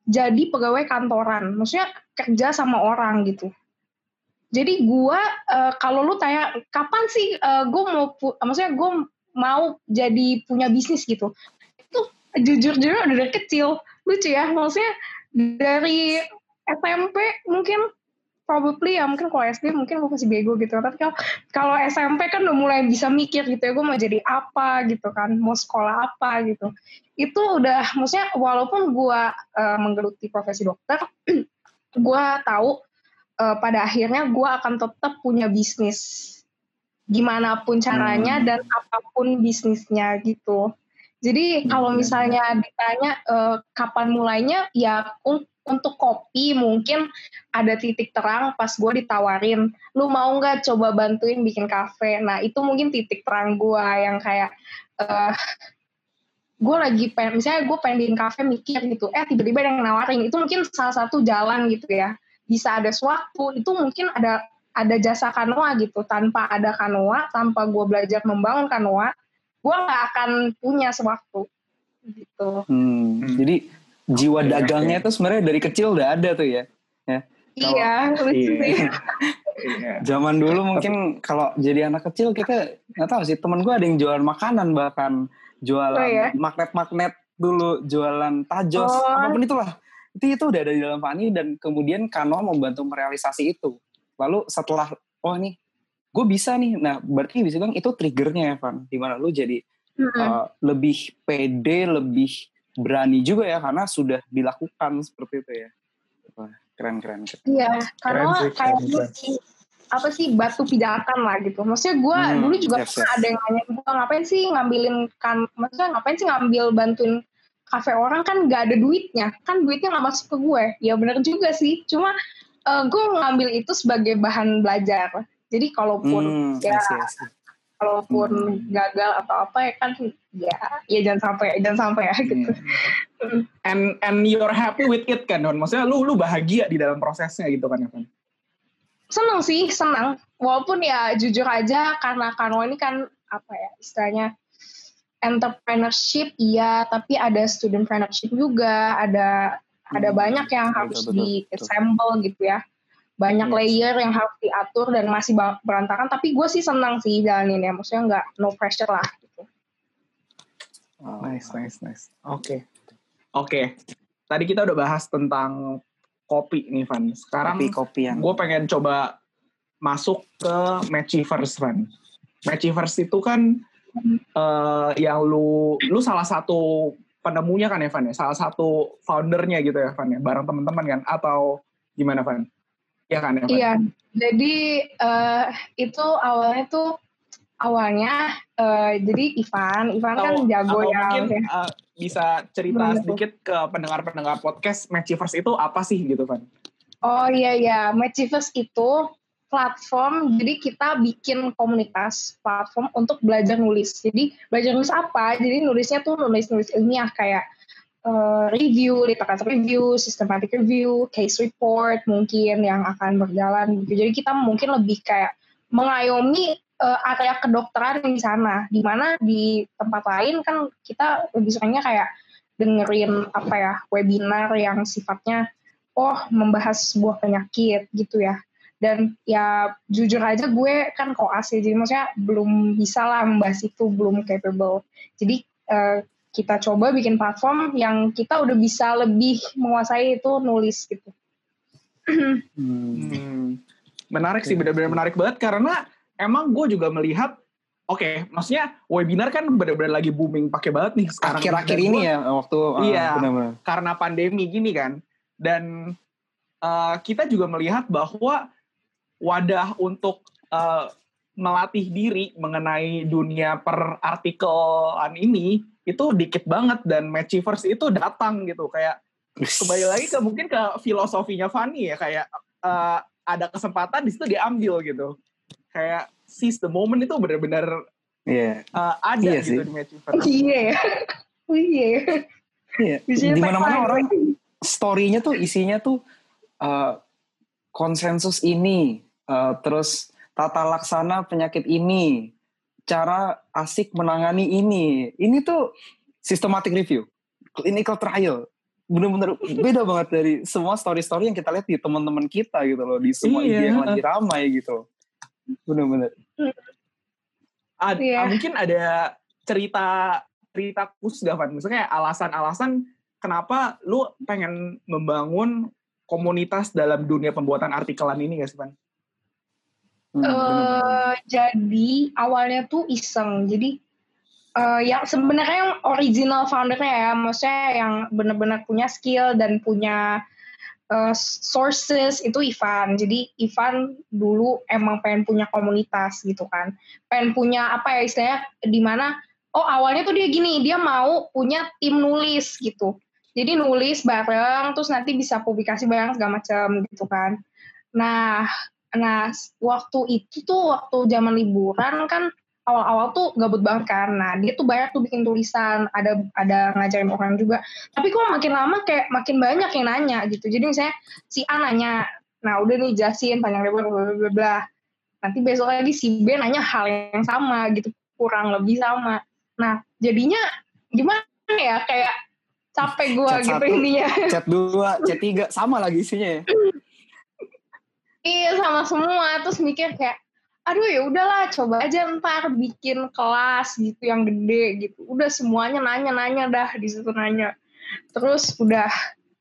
jadi pegawai kantoran, maksudnya kerja sama orang gitu. Jadi gue uh, kalau lu tanya kapan sih uh, gue mau maksudnya gue mau jadi punya bisnis gitu. Itu jujur-jujur udah dari kecil. Lucu ya, maksudnya dari SMP mungkin probably ya mungkin kalau SD mungkin gue masih bego gitu tapi kalau kalau SMP kan udah mulai bisa mikir gitu ya gue mau jadi apa gitu kan mau sekolah apa gitu itu udah maksudnya walaupun gue uh, menggeluti profesi dokter gue tahu uh, pada akhirnya gue akan tetap punya bisnis gimana pun caranya hmm. dan apa pun bisnisnya gitu. Jadi kalau hmm. misalnya ditanya uh, kapan mulainya, ya un untuk kopi mungkin ada titik terang pas gue ditawarin, lu mau nggak coba bantuin bikin kafe? Nah itu mungkin titik terang gue yang kayak uh, gue lagi pengen, misalnya gue pengen bikin kafe mikir gitu, eh tiba-tiba ada yang nawarin, itu mungkin salah satu jalan gitu ya bisa ada sewaktu itu mungkin ada ada jasa kanoa gitu tanpa ada kanoa tanpa gue belajar membangun kanoa gue nggak akan punya sewaktu gitu hmm, hmm. jadi jiwa oh, dagangnya itu sebenarnya dari kecil udah ada tuh ya, ya. iya lucu iya. iya. Zaman dulu mungkin kalau jadi anak kecil kita nggak tahu sih temen gue ada yang jualan makanan bahkan jualan oh, iya? magnet-magnet dulu jualan tajos oh. apa pun itulah itu itu udah ada di dalam Fani dan kemudian Kano membantu merealisasi itu. Lalu setelah oh nih gue bisa nih. Nah berarti bisa bilang itu triggernya ya Van. Di mana lu jadi mm-hmm. uh, lebih pede lebih berani juga ya karena sudah dilakukan seperti itu ya. Wah, keren keren iya karena kayak sih, apa sih batu pijakan lah gitu. Maksudnya gue hmm, dulu juga yes, yes. ada yang nanya gue ngapain sih ngambilin kan maksudnya ngapain sih ngambil bantuin kafe orang kan nggak ada duitnya kan duitnya nggak masuk ke gue. Ya bener juga sih cuma uh, gue ngambil itu sebagai bahan belajar. Jadi kalaupun hmm, ya kalaupun hmm. gagal atau apa ya kan ya ya jangan sampai jangan sampai ya gitu. Hmm. and and you're happy with it kan Don? Maksudnya lu lu bahagia di dalam prosesnya gitu kan kan seneng sih senang walaupun ya jujur aja karena Kano ini kan apa ya istilahnya entrepreneurship iya, tapi ada student entrepreneurship juga, ada hmm. ada banyak yang harus di assemble gitu ya. Banyak yes. layer yang harus diatur dan masih berantakan, tapi gue sih senang sih jalanin ya, maksudnya nggak no pressure lah gitu. Oh, nice, nice, nice. Oke. Okay. Oke. Okay. Tadi kita udah bahas tentang kopi nih, Van. Sekarang kopi, kopi yang... gue pengen coba masuk ke Matchiverse, Van. Matchiverse itu kan uh, yang lu lu salah satu penemunya kan Evan ya, salah satu foundernya gitu ya Evan ya, bareng teman-teman kan atau gimana Evan? Iya kan Evan? Iya, jadi uh, itu awalnya tuh awalnya uh, jadi Ivan, Ivan kan jago ya. Mungkin uh, bisa cerita Betul. sedikit ke pendengar-pendengar podcast Matchiverse itu apa sih gitu Van? Oh iya iya, Matchiverse itu platform jadi kita bikin komunitas platform untuk belajar nulis. Jadi belajar nulis apa? Jadi nulisnya tuh nulis nulis ilmiah kayak uh, review literatur review systematic review case report mungkin yang akan berjalan gitu. Jadi kita mungkin lebih kayak mengayomi uh, area kedokteran di sana. Di mana di tempat lain kan kita lebih seringnya kayak dengerin apa ya webinar yang sifatnya oh membahas sebuah penyakit gitu ya dan ya jujur aja gue kan koas ya jadi maksudnya belum bisa lah membahas itu belum capable jadi uh, kita coba bikin platform yang kita udah bisa lebih menguasai itu nulis gitu hmm. menarik sih benar-benar menarik banget karena emang gue juga melihat Oke, okay, maksudnya webinar kan benar-benar lagi booming pakai banget nih sekarang. Akhir-akhir ini ya waktu iya, uh, benar -benar. karena pandemi gini kan. Dan uh, kita juga melihat bahwa wadah untuk uh, melatih diri mengenai dunia per artikelan ini itu dikit banget dan Matchiverse itu datang gitu kayak kembali lagi ke mungkin ke filosofinya Fanny ya kayak uh, ada kesempatan di situ diambil gitu kayak seize the moment itu benar-benar Iya. uh, ada Iya gitu sih. di Matchiverse. Iya ya. Oh iya. Iya. Di mana-mana orang story-nya tuh isinya tuh uh, konsensus ini, uh, terus tata laksana penyakit ini, cara asik menangani ini. Ini tuh systematic review, clinical trial. Bener-bener beda banget dari semua story-story yang kita lihat di teman-teman kita gitu loh, di semua Iya. IG yang lagi ramai gitu. Bener-bener. Ad- Iya. ah, mungkin ada cerita cerita khusus gak Van? Maksudnya alasan-alasan kenapa lu pengen membangun komunitas dalam dunia pembuatan artikelan ini gak sih Van? Hmm. Eh, jadi awalnya tuh iseng. Jadi eh, yang sebenarnya yang original foundernya ya, maksudnya yang benar-benar punya skill dan punya eh, sources itu Ivan. Jadi Ivan dulu emang pengen punya komunitas gitu kan. Pengen punya apa ya istilahnya di mana oh awalnya tuh dia gini, dia mau punya tim nulis gitu. Jadi nulis bareng terus nanti bisa publikasi bareng segala macam gitu kan. Nah, Nah, waktu itu tuh waktu zaman liburan kan awal-awal tuh gabut banget kan. Nah, dia tuh banyak tuh bikin tulisan, ada ada ngajarin orang juga. Tapi kok makin lama kayak makin banyak yang nanya gitu. Jadi misalnya si A nanya, nah udah nih jelasin panjang lebar bla bla bla bla. Nanti besok lagi si B nanya hal yang sama gitu, kurang lebih sama. Nah, jadinya gimana ya kayak capek gua Chat gitu satu. intinya. Chat 2, chat 3, sama lagi isinya ya. Iya sama semua. Terus mikir kayak aduh ya udahlah coba aja ntar bikin kelas gitu yang gede gitu. Udah semuanya nanya nanya dah di situ nanya. Terus udah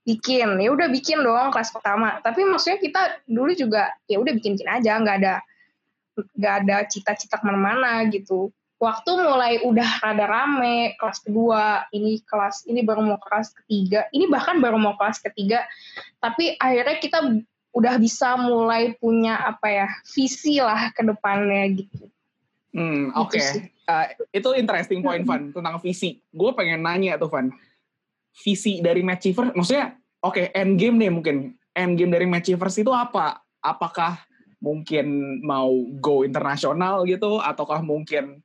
bikin. Ya udah bikin dong kelas pertama. Tapi maksudnya kita dulu juga ya udah bikin bikin aja nggak ada nggak ada cita-cita ke mana-mana gitu. Waktu mulai udah rada rame kelas kedua ini kelas ini baru mau kelas ketiga. Ini bahkan baru mau kelas ketiga tapi akhirnya kita udah bisa mulai punya apa ya visi lah ke depannya gitu. Hmm, Gitu oke. sih. Uh, itu interesting point Van tentang visi. Gue pengen nanya tuh Van. Visi dari Matchiverse, maksudnya oke end game deh mungkin. End game dari Matchiverse itu apa? Apakah mungkin mau go internasional gitu ataukah mungkin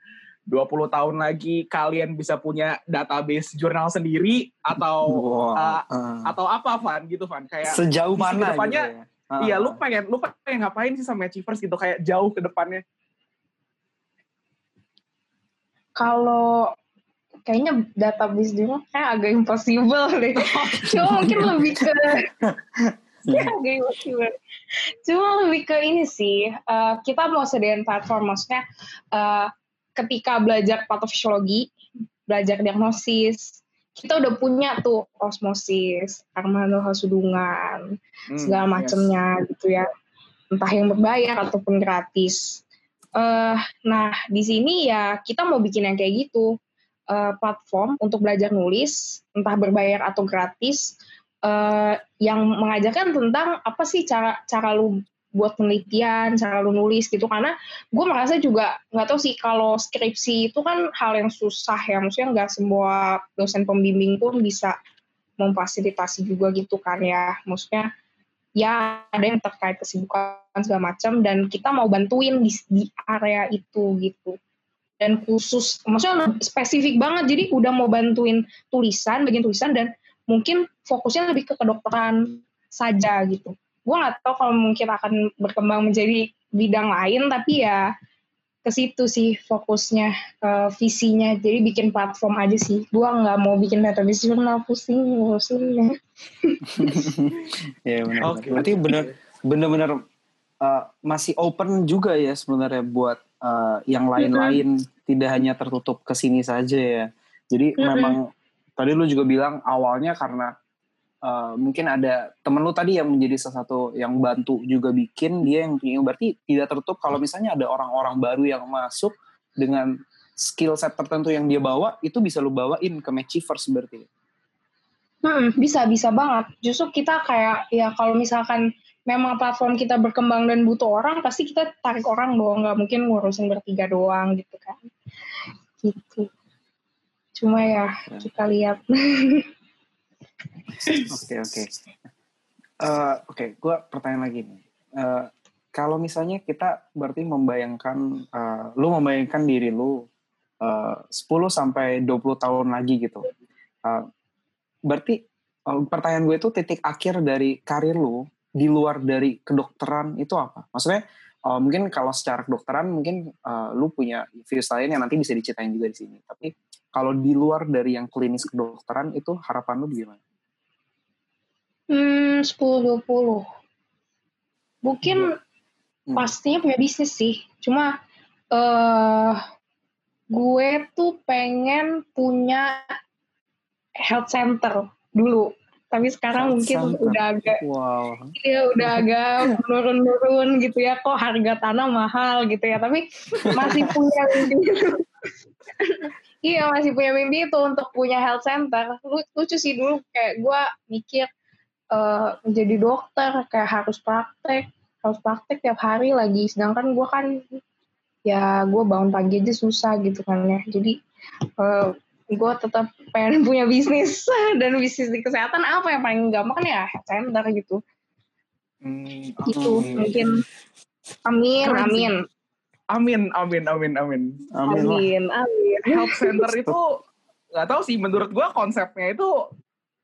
20 tahun lagi kalian bisa punya database jurnal sendiri atau Wow. uh, Uh. atau apa Van gitu Van kayak Sejauh mana gitu ya? Ah. iya lu pengen lu pengen ngapain sih sama Matchiverse gitu kayak jauh ke depannya Kalau kayaknya database dulu kayak agak impossible deh. Cuma mungkin lebih ke kayak agak impossible. Cuma lebih ke ini sih, eh, kita mau sediain platform maksudnya eh, ketika belajar patofisiologi, belajar diagnosis, kita udah punya tuh osmosis, armando hasudungan, Hmm, segala yes. macamnya gitu ya. Entah yang berbayar ataupun gratis. Eh nah di sini ya kita mau bikin yang kayak gitu. Eh, platform untuk belajar nulis entah berbayar atau gratis. Eh yang mengajarkan tentang apa sih cara cara lu buat penelitian cara lu nulis gitu. Karena gue merasa juga nggak tahu sih kalau skripsi itu kan hal yang susah ya. Maksudnya nggak semua dosen pembimbing pun bisa memfasilitasi juga gitu kan ya. Maksudnya ya ada yang terkait kesibukan segala macam dan kita mau bantuin di, di area itu gitu. Dan khusus maksudnya spesifik banget. Jadi udah mau bantuin tulisan bagian tulisan dan mungkin fokusnya lebih ke kedokteran saja gitu gue nggak tahu kalau mungkin akan berkembang menjadi bidang lain tapi ya ke situ sih fokusnya eh, visinya jadi bikin platform aja sih gue nggak mau bikin database jurnal pusing ngurusinnya Iya benar. Oke. Berarti benar benar-benar uh, masih open juga ya sebenarnya buat uh, yang lain-lain tidak hanya tertutup ke sini saja ya. Jadi Mm-mm. memang tadi lu juga bilang awalnya karena uh, mungkin ada temen lu tadi yang menjadi salah satu yang bantu juga bikin dia yang punya berarti tidak tertutup kalau misalnya ada orang-orang baru yang masuk dengan skill set tertentu yang dia bawa itu bisa lu bawain ke Matchiverse berarti. Hmm, bisa bisa banget. Justru kita kayak ya kalau misalkan memang platform kita berkembang dan butuh orang, pasti kita tarik orang dong. Nggak mungkin ngurusin bertiga doang gitu kan. Gitu. Cuma ya kita lihat. Oke oke. Eh, Oke, gue pertanyaan lagi nih. Eh, kalau misalnya kita berarti membayangkan, eh, lu membayangkan diri lu eh, 10 sampai 20 tahun lagi gitu. Eh, berarti eh, pertanyaan gue itu titik akhir dari karir lu di luar dari kedokteran itu apa? Maksudnya eh, mungkin kalau secara kedokteran mungkin eh, lu punya views lain yang nanti bisa diceritain juga di sini. Tapi kalau di luar dari yang klinis kedokteran itu harapan lu gimana? Hmm, 10-20. Mungkin Hmm. pastinya punya bisnis sih. Cuma eh gue tuh pengen punya health center dulu. Tapi sekarang Health mungkin center. udah agak Wow. ya udah agak menurun-menurun gitu ya. Kok harga tanah mahal gitu ya. Tapi masih punya mimpi iya masih punya mimpi itu untuk punya health center. Lu- Lucu sih dulu kayak gue mikir eh menjadi dokter kayak harus praktek harus praktek tiap hari lagi. Sedangkan gue kan ya gue bangun pagi aja susah gitu kan ya. Jadi eh gue tetap pengen punya bisnis. Dan bisnis di kesehatan apa yang paling gampang kan ya? Health center gitu. Hmm, Amin. mungkin. Amin amin. amin, amin, amin, amin. Amin. Amin amin. Health center itu nggak tahu sih. Menurut gua konsepnya itu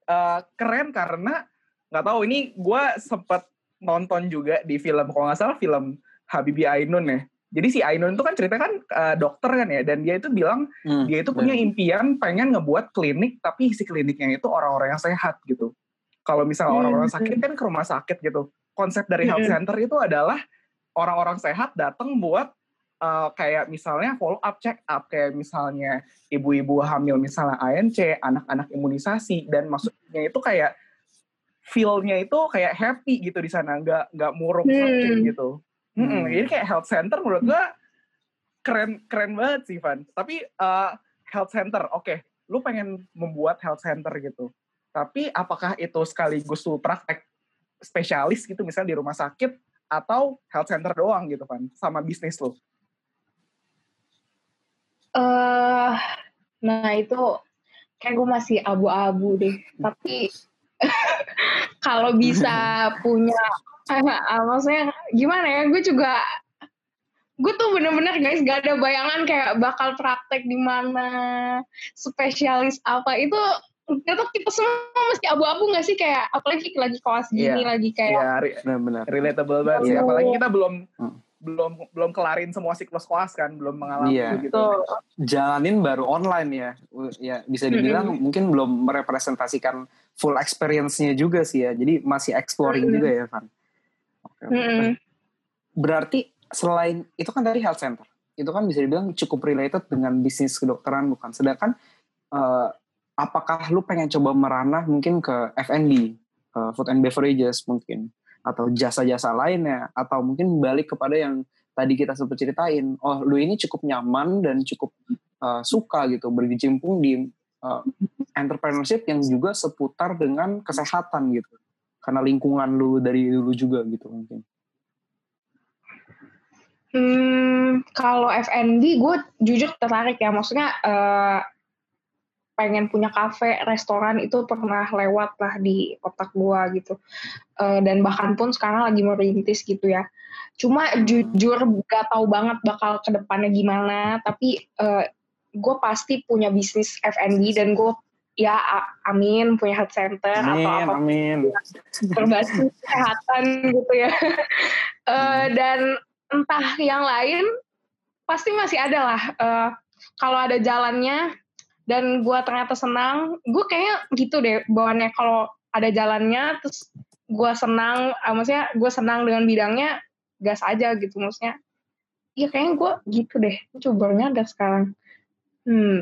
eh, keren karena nggak tahu. Ini gua sempet nonton juga di film kalau nggak salah film Habibie Ainun ya. Jadi si Ainun itu kan cerita kan eh, dokter kan ya, dan dia itu bilang Hmm, dia itu punya impian pengen ngebuat klinik tapi si kliniknya itu orang-orang yang sehat gitu. Kalau misalnya Hmm. orang-orang sakit kan ke rumah sakit gitu. Konsep dari health Hmm. center itu adalah orang-orang sehat datang buat uh, kayak misalnya follow up check up kayak misalnya ibu-ibu hamil misalnya ANC, anak-anak imunisasi dan maksudnya itu kayak feel-nya itu kayak happy gitu di sana, nggak nggak muruk Hmm. sakit gitu. Mm-mm, Hmm. Jadi kayak health center menurut gua keren keren banget sih Van. Tapi uh, health center, oke, lu pengen membuat health center gitu. Tapi apakah itu sekaligus lu praktek spesialis gitu misalnya di rumah sakit atau health center doang gitu kan sama bisnis lu? eh nah itu kayak gue masih abu-abu deh tapi kalau bisa punya ah, maksudnya gimana ya gue juga gue tuh bener-bener guys gak ada bayangan kayak bakal praktek di mana spesialis apa itu itu kita semua mesti abu-abu gak sih kayak apalagi lagi kelas gini Iya. lagi kayak Ya, re- Benar-benar. relatable banget sih. Apalagi kita belum Hmm. belum belum kelarin semua siklus kelas kan, belum mengalami Iya. gitu. Jalanin baru online ya. Ya bisa dibilang mungkin belum merepresentasikan full experience-nya juga sih ya. Jadi masih exploring Mm-mm. juga ya, Van. Oke, oke. Mm-mm. Berarti selain itu kan tadi health center. Itu kan bisa dibilang cukup related dengan bisnis kedokteran bukan. Sedangkan eh, apakah lu pengen coba meranah mungkin ke F&B, ke food and beverages mungkin atau jasa-jasa lainnya atau mungkin balik kepada yang tadi kita sempat ceritain. Oh, lu ini cukup nyaman dan cukup eh, suka gitu berkecimpung di eh, entrepreneurship yang juga seputar dengan kesehatan gitu. Karena lingkungan lu dari dulu juga gitu mungkin. Hmm, kalau F&B gue jujur tertarik ya, maksudnya eh, pengen punya kafe, restoran itu pernah lewat lah di otak gue gitu. Eh, dan bahkan pun sekarang lagi merintis gitu ya. Cuma jujur gak tahu banget bakal ke depannya gimana, tapi eh, gue pasti punya bisnis F&B dan gue ya amin punya health center atau Amin, apa amin. berbasis kesehatan gitu ya. Eh, dan entah yang lain pasti masih ada lah. Eh, kalau ada jalannya dan gue ternyata senang, gue kayaknya gitu deh bawaannya kalau ada jalannya terus gue senang, eh, maksudnya gue senang dengan bidangnya gas aja gitu maksudnya. Iya kayaknya gue gitu deh, coba nyadar sekarang. Hmm.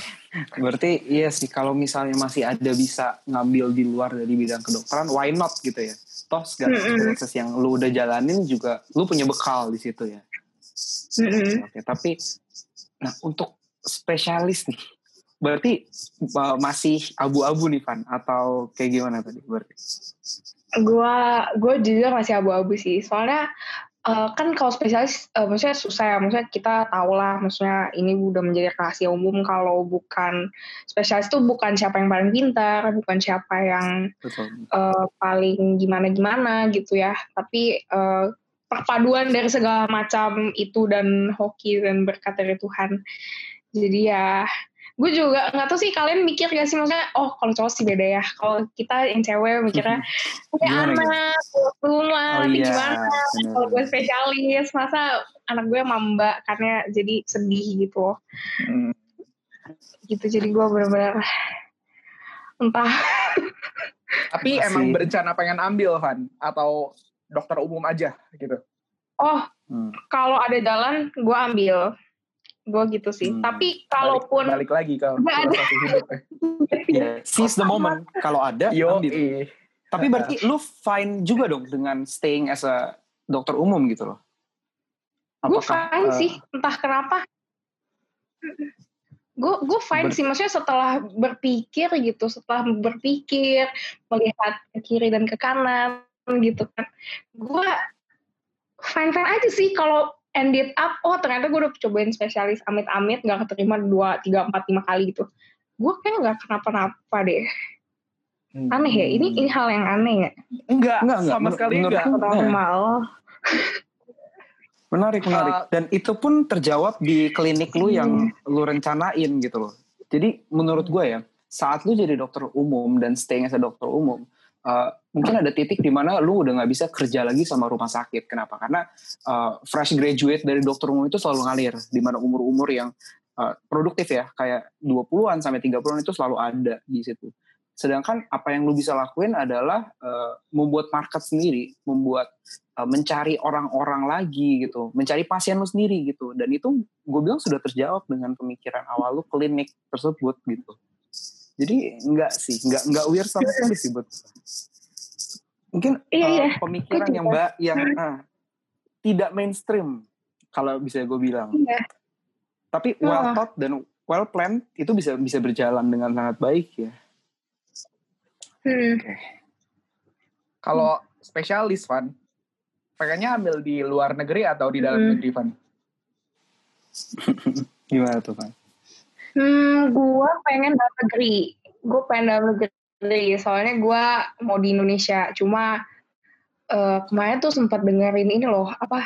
Berarti iya sih kalau misalnya masih ada bisa ngambil di luar dari bidang kedokteran, why not gitu ya? Toh segala Mm-mm. proses yang lu udah jalanin juga lu punya bekal di situ ya. Mm-mm. Oke, tapi nah untuk spesialis nih, berarti uh, masih abu-abu nih Van atau kayak gimana tadi berarti? Gua gue jujur masih abu-abu sih. Soalnya uh, kan kalau spesialis uh, maksudnya susah ya. Maksudnya kita tahu lah maksudnya ini udah menjadi rahasia umum kalau bukan spesialis itu bukan siapa yang paling pintar, bukan siapa yang Betul. uh, paling gimana-gimana gitu ya. Tapi uh, perpaduan dari segala macam itu dan hoki dan berkat dari Tuhan. Jadi ya gue juga nggak tahu sih kalian mikir gak sih? Maksudnya oh kalau cowok sih beda ya. Kalau kita yang cewek mikirnya kayak Gimana, anak rumah Oh nanti iya, gimana? kalau gue spesialis masa anak gue mamba karena jadi sedih gitu. Loh Hmm. gitu jadi gue bener-bener entah. Tapi Masih- emang berencana pengen ambil Van? Atau dokter umum aja gitu. oh Hmm. kalau ada jalan gue ambil gue gitu sih Hmm. tapi Balik, kalaupun balik lagi ke Nggak ada. ya. Iya, seize the moment. Kalau ada, Yo, ambil. eh. Tapi berarti lu fine juga dong dengan staying as a dokter umum gitu loh? gue fine eh, sih entah kenapa gue gue fine Ber- sih maksudnya setelah berpikir gitu setelah berpikir melihat ke kiri dan ke kanan gitu kan gue fine fine aja sih kalau ended up oh ternyata gue udah cobain spesialis amit-amit nggak keterima dua tiga empat lima kali gitu gue kayak nggak kenapa-napa deh Hmm. aneh ya ini ini hal yang aneh ya Enggak, Enggak, enggak. sama sekali enggak. normal Menarik, menarik. Uh, Dan itu pun terjawab di klinik lu yang lu rencanain gitu loh. Jadi menurut gue ya, saat lu jadi dokter umum dan staying as a dokter umum, uh, mungkin ada titik di mana lu udah nggak bisa kerja lagi sama rumah sakit. Kenapa? Karena uh, fresh graduate dari dokter umum itu selalu ngalir, di mana umur-umur yang uh, produktif ya, kayak 20-an sampai 30-an itu selalu ada di situ. Sedangkan apa yang lu bisa lakuin adalah uh, membuat market sendiri, membuat uh, mencari orang-orang lagi gitu, mencari pasien lu sendiri gitu. Dan itu gue bilang sudah terjawab dengan pemikiran awal lu klinik tersebut gitu. Jadi enggak sih, enggak enggak weird sama sekali sih buat. Mungkin Iya, uh, iya. pemikiran yang mbak yang uh, tidak mainstream kalau bisa gue bilang. Iya. Tapi Oh. well thought dan well planned itu bisa bisa berjalan dengan sangat baik ya. hmm. Kalau spesialis Van, pengennya ambil di luar negeri atau di dalam Hmm. negeri Van? Gimana tuh kan? Hmm, gue pengen dalam negeri. Gue pengen dalam negeri. Soalnya gue mau di Indonesia. Cuma eh, kemarin tuh sempat dengerin ini loh, apa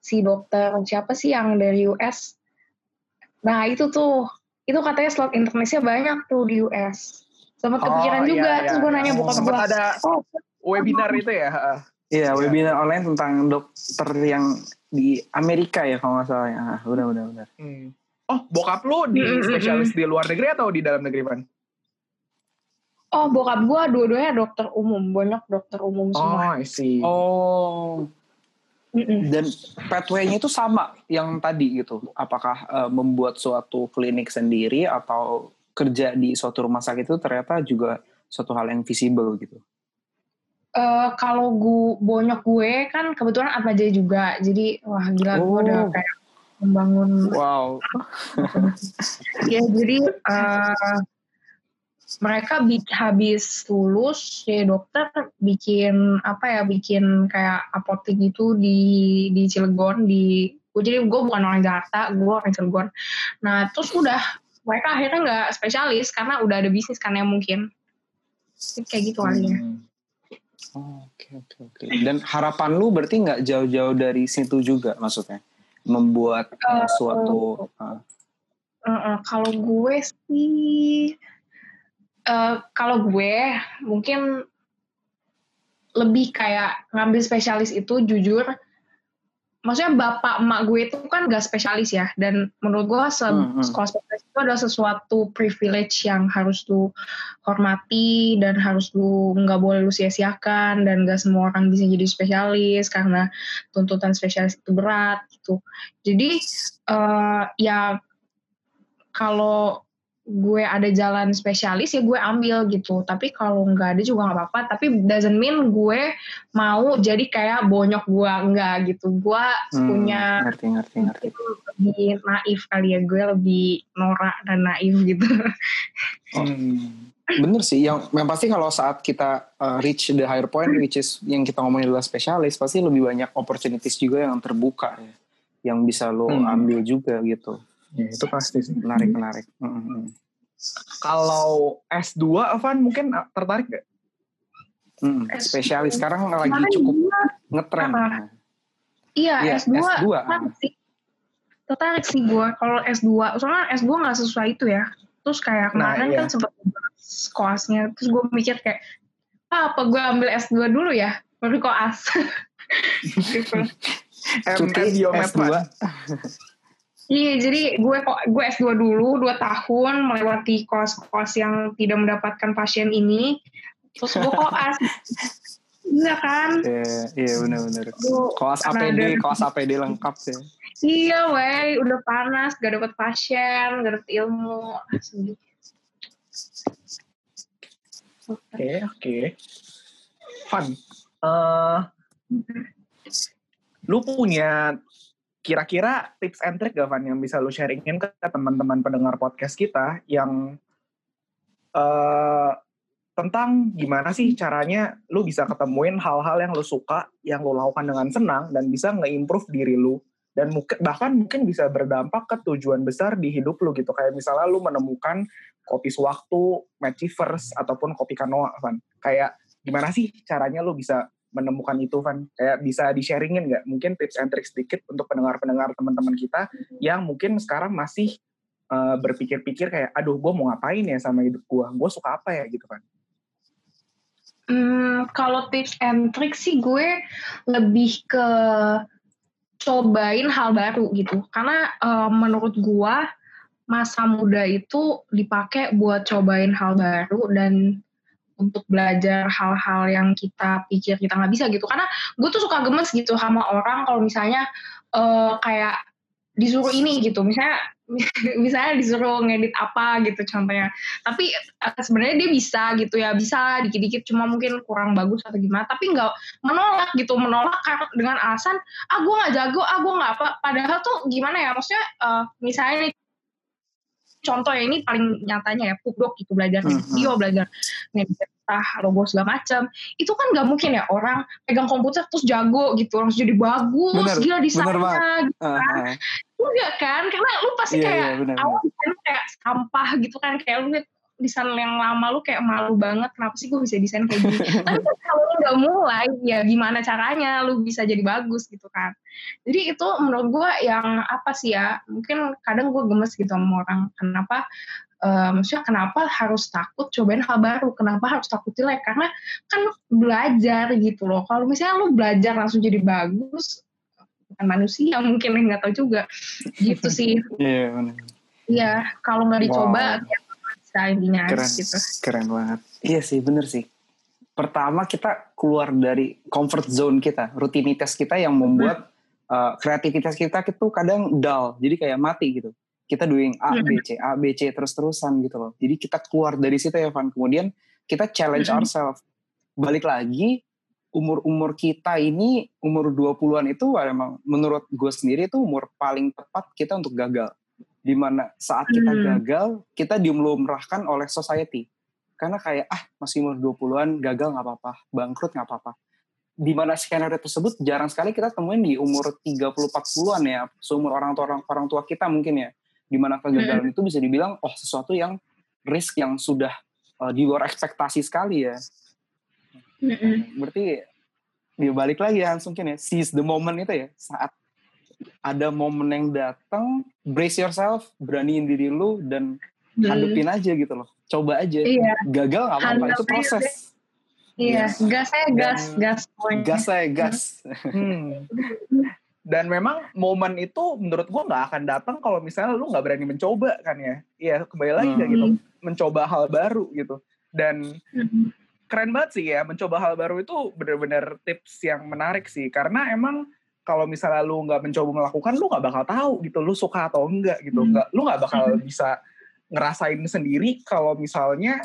si dokter siapa sih yang dari US? Nah itu tuh, itu katanya slot internetnya banyak tuh di US. Sempat kepikiran iya, juga. iya, Terus gue iya. nanya bokap gue. ada Oh, webinar itu ya? heeh. Iya, webinar online tentang dokter yang di Amerika ya kalau nggak salah ya. Ah, benar benar benar. Hmm. Oh, bokap lu di Mm, mm, spesialis di luar negeri atau di dalam negeri, Van? oh bokap gue dua-duanya dokter umum. Banyak dokter umum Oh, semua. I see. Oh, Mm-mm. dan pathway-nya itu sama yang tadi gitu. Apakah eh, membuat suatu klinik sendiri atau kerja di suatu rumah sakit itu ternyata juga suatu hal yang visible gitu. Eh, kalau gue bonyok gue kan kebetulan apa aja juga jadi wah gila gue udah Oh. kayak membangun Wow. ya jadi eh, mereka bi- habis lulus ya dokter bikin apa ya bikin kayak apotek gitu di di Cilegon di gue jadi gue bukan orang Jakarta gue orang Cilegon nah terus udah mereka akhirnya nggak spesialis karena udah ada bisnis kan yang mungkin Jadi kayak gitu ya Hmm. Oh, Oke oke oke. Dan harapan lu berarti nggak jauh-jauh dari situ juga maksudnya membuat eh, suatu Uh-uh, kalau gue sih, eh, kalau gue mungkin lebih kayak ngambil spesialis itu jujur, maksudnya bapak emak gue itu kan gak spesialis ya, dan menurut gue se- Hmm, hmm. sekolah spesialis itu adalah sesuatu privilege yang harus lu hormati dan harus lu nggak boleh lu sia-siakan dan gak semua orang bisa jadi spesialis karena tuntutan spesialis itu berat gitu. Jadi eh, ya kalau gue ada jalan spesialis ya gue ambil gitu. Tapi kalau nggak ada juga nggak apa-apa. Tapi doesn't mean gue mau jadi kayak bonyok gue enggak gitu. Gue Hmm, punya ngerti ngerti ngerti. lebih naif kali ya. Gue lebih norak dan naif gitu. Hmm. bener sih. Yang yang pasti kalau saat kita uh, reach the higher point which is yang kita ngomongin adalah spesialis pasti lebih banyak opportunities juga yang terbuka ya. Yang bisa lo Hmm. ambil juga gitu Ya, itu pasti sih. menarik menarik Mm, mm, mm. Kalau S2, Evan mungkin ah, tertarik gak? Mm, S2. spesialis sekarang lagi cukup gue- ngetren Apa? iya Iya, S2, S2, tertarik sih tertarik sih gue kalau S2 soalnya S2 nggak sesuai itu ya terus kayak Nah, kemarin iya. kan sempat koasnya terus gue mikir kayak ah, apa gue ambil S2 dulu ya baru koas gitu. cuti M- Biomed, S2 Van. Iya, jadi gue kok gue S2 dulu 2 tahun melewati kos-kos yang tidak mendapatkan pasien ini. Terus gue koas. Iya kan? Iya, iya benar-benar. Koas APD, ada- koas APD lengkap ya. Iya, wey, udah panas, gak dapet pasien, gak dapet ilmu. Oke, oke. Fun. Eh, lu punya kira-kira tips and trick gak, Van, yang bisa lu sharingin ke teman-teman pendengar podcast kita yang eh tentang gimana sih caranya lu bisa ketemuin hal-hal yang lu suka, yang lu lakukan dengan senang, dan bisa nge-improve diri lu. Dan mungkin bahkan mungkin bisa berdampak ke tujuan besar di hidup lu gitu. Kayak misalnya lu menemukan kopi sewaktu, Matchiverse, ataupun kopi kanoa, Van. Kayak gimana sih caranya lu bisa menemukan itu, Van? Kayak bisa di-sharingin nggak? Mungkin tips and tricks sedikit untuk pendengar-pendengar teman-teman kita yang mungkin sekarang masih eh, berpikir-pikir kayak, aduh gue mau ngapain ya sama hidup gue? Gue suka apa ya gitu kan? Hmm, kalau tips and trick sih gue lebih ke cobain hal baru gitu. Karena eh, menurut gue masa muda itu dipakai buat cobain hal baru dan untuk belajar hal-hal yang kita pikir kita nggak bisa gitu. Karena gue tuh suka gemes gitu sama orang kalau misalnya eh, kayak disuruh ini gitu. Misalnya misalnya disuruh ngedit apa gitu contohnya. Tapi eh, sebenarnya dia bisa gitu ya, bisa dikit-dikit cuma mungkin kurang bagus atau gimana. Tapi nggak menolak gitu, menolak dengan alasan ah gue nggak jago, ah gue nggak apa. Padahal tuh gimana ya? Maksudnya eh, misalnya nih contoh ya ini paling nyatanya ya pubdoc itu belajar Hmm, video belajar ngedit ah, logo segala macam itu kan nggak mungkin ya orang pegang komputer terus jago gitu langsung jadi bagus Bener, gila bener desainnya gitu Ah, kan. ah. enggak kan karena lu pasti Iya, kayak iya, benar, awal desain lu kayak sampah gitu kan kayak lu liat desain yang lama lu kayak malu banget kenapa sih gue bisa desain kayak gini? Tapi kan kalau lu udah mulai ya gimana caranya lu bisa jadi bagus gitu kan? Jadi itu menurut gue yang apa sih ya mungkin kadang gue gemes gitu sama orang kenapa eh, maksudnya kenapa harus takut cobain hal baru? Kenapa harus takut jelek? Karena kan belajar gitu loh. Kalau misalnya lu belajar langsung jadi bagus bukan manusia mungkin nggak tahu juga. Gitu sih. Iya, benar. Iya, kalau nggak dicoba, Wow. Intinya Keren, gitu. keren banget. Iya sih, bener sih. Pertama kita keluar dari comfort zone kita, rutinitas kita yang membuat uh, kreativitas kita itu kadang dull, jadi kayak mati gitu. Kita doing A, B, C, A, B, C terus-terusan gitu loh. Jadi kita keluar dari situ ya, Van. Kemudian kita challenge Mhm. ourselves. Balik lagi, umur-umur kita ini, umur 20-an itu emang menurut gue sendiri itu umur paling tepat kita untuk gagal. Di mana saat kita Hmm. gagal, kita diumrahkan oleh society. Karena kayak, ah masih umur 20-an, gagal nggak apa-apa, bangkrut nggak apa-apa. Di mana skenario tersebut jarang sekali kita temuin di umur 30-40-an ya, seumur orang tua orang, orang tua kita mungkin ya. Di mana kegagalan itu bisa dibilang, oh sesuatu yang risk yang sudah uh, di luar ekspektasi sekali ya. Mm-mm. Berarti dia balik lagi ya mungkin ya seize the moment itu ya saat ada momen yang datang brace yourself beraniin diri lu dan Hmm. hadepin aja gitu loh coba aja Iya, gagal nggak apa-apa itu proses iya. Yes. Gas saya gas, Dan- gas gas saya gas Hmm. Dan memang momen itu menurut gua nggak akan datang kalau misalnya lu nggak berani mencoba kan ya. Iya kembali lagi Hmm. gitu, mencoba hal baru gitu. Dan Mm-mm. keren banget sih ya, mencoba hal baru itu bener-bener tips yang menarik sih. Karena emang kalau misalnya lu nggak mencoba melakukan, lu nggak bakal tahu gitu, lu suka atau enggak gitu. Hmm. Nggak, lu nggak bakal bisa ngerasain sendiri kalau misalnya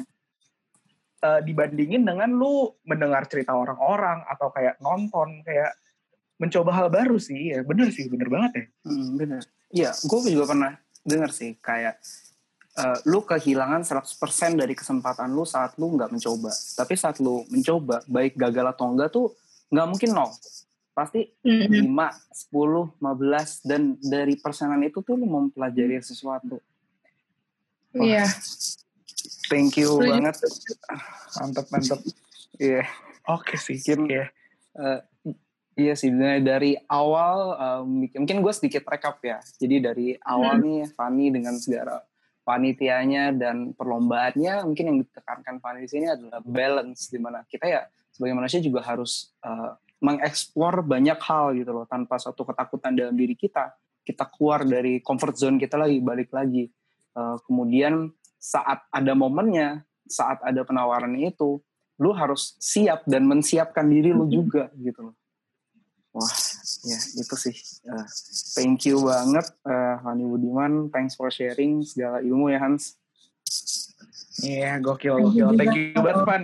eh, dibandingin dengan lu mendengar cerita orang-orang atau kayak nonton kayak mencoba hal baru sih ya bener sih bener banget ya Hmm, bener. Iya, gue juga pernah denger sih kayak eh, lu kehilangan 100% dari kesempatan lu saat lu nggak mencoba. Tapi saat lu mencoba, baik gagal atau enggak tuh nggak mungkin nol. Pasti Mm-mm. 5, 10, 15, dan dari persenan itu tuh lu mempelajari sesuatu. Wah. Iya. Thank you Setuju. banget. mantep mantep Iya. oke sih Mungkin, Iya. eh, iya sih, sebenarnya dari awal, eh, mungkin gue sedikit rekap ya. Jadi dari awal nih, Fanny dengan segala panitianya dan perlombaannya, mungkin yang ditekankan Fanny di sini adalah balance, di mana kita ya sebagai manusia juga harus eh, mengeksplor banyak hal gitu loh, tanpa suatu ketakutan dalam diri kita. Kita keluar dari comfort zone kita lagi, balik lagi. Eh, kemudian saat ada momennya, saat ada penawaran itu, lu harus siap dan mensiapkan diri lu juga gitu loh. Wah, ya itu sih. Eh, thank you banget, eh, Hani Budiman. Thanks for sharing segala ilmu ya Hans. Iya, gokil, Thank you gokil. Thank you banget, Van.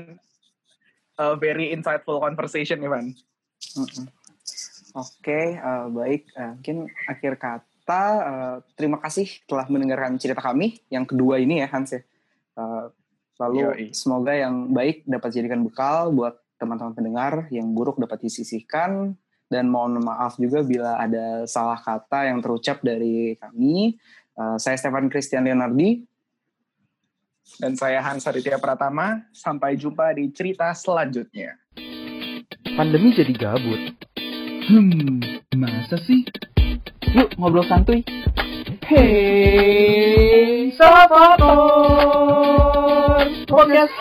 A very insightful conversation, nih, Van. Mm-mm. Oke, eh, baik. Eh, mungkin akhir kata, eh, terima kasih telah mendengarkan cerita kami yang kedua ini ya Hans ya. Eh, lalu Yoi. semoga yang baik dapat jadikan bekal buat teman-teman pendengar, yang buruk dapat disisihkan, dan mohon maaf juga bila ada salah kata yang terucap dari kami. Eh, saya Stefan Christian Leonardi. Dan saya Hans Aditya Pratama. Sampai jumpa di cerita selanjutnya. Pandemi jadi gabut. Hmm, masa sih? Yuk ngobrol santuy. Hey, Salvator Podcast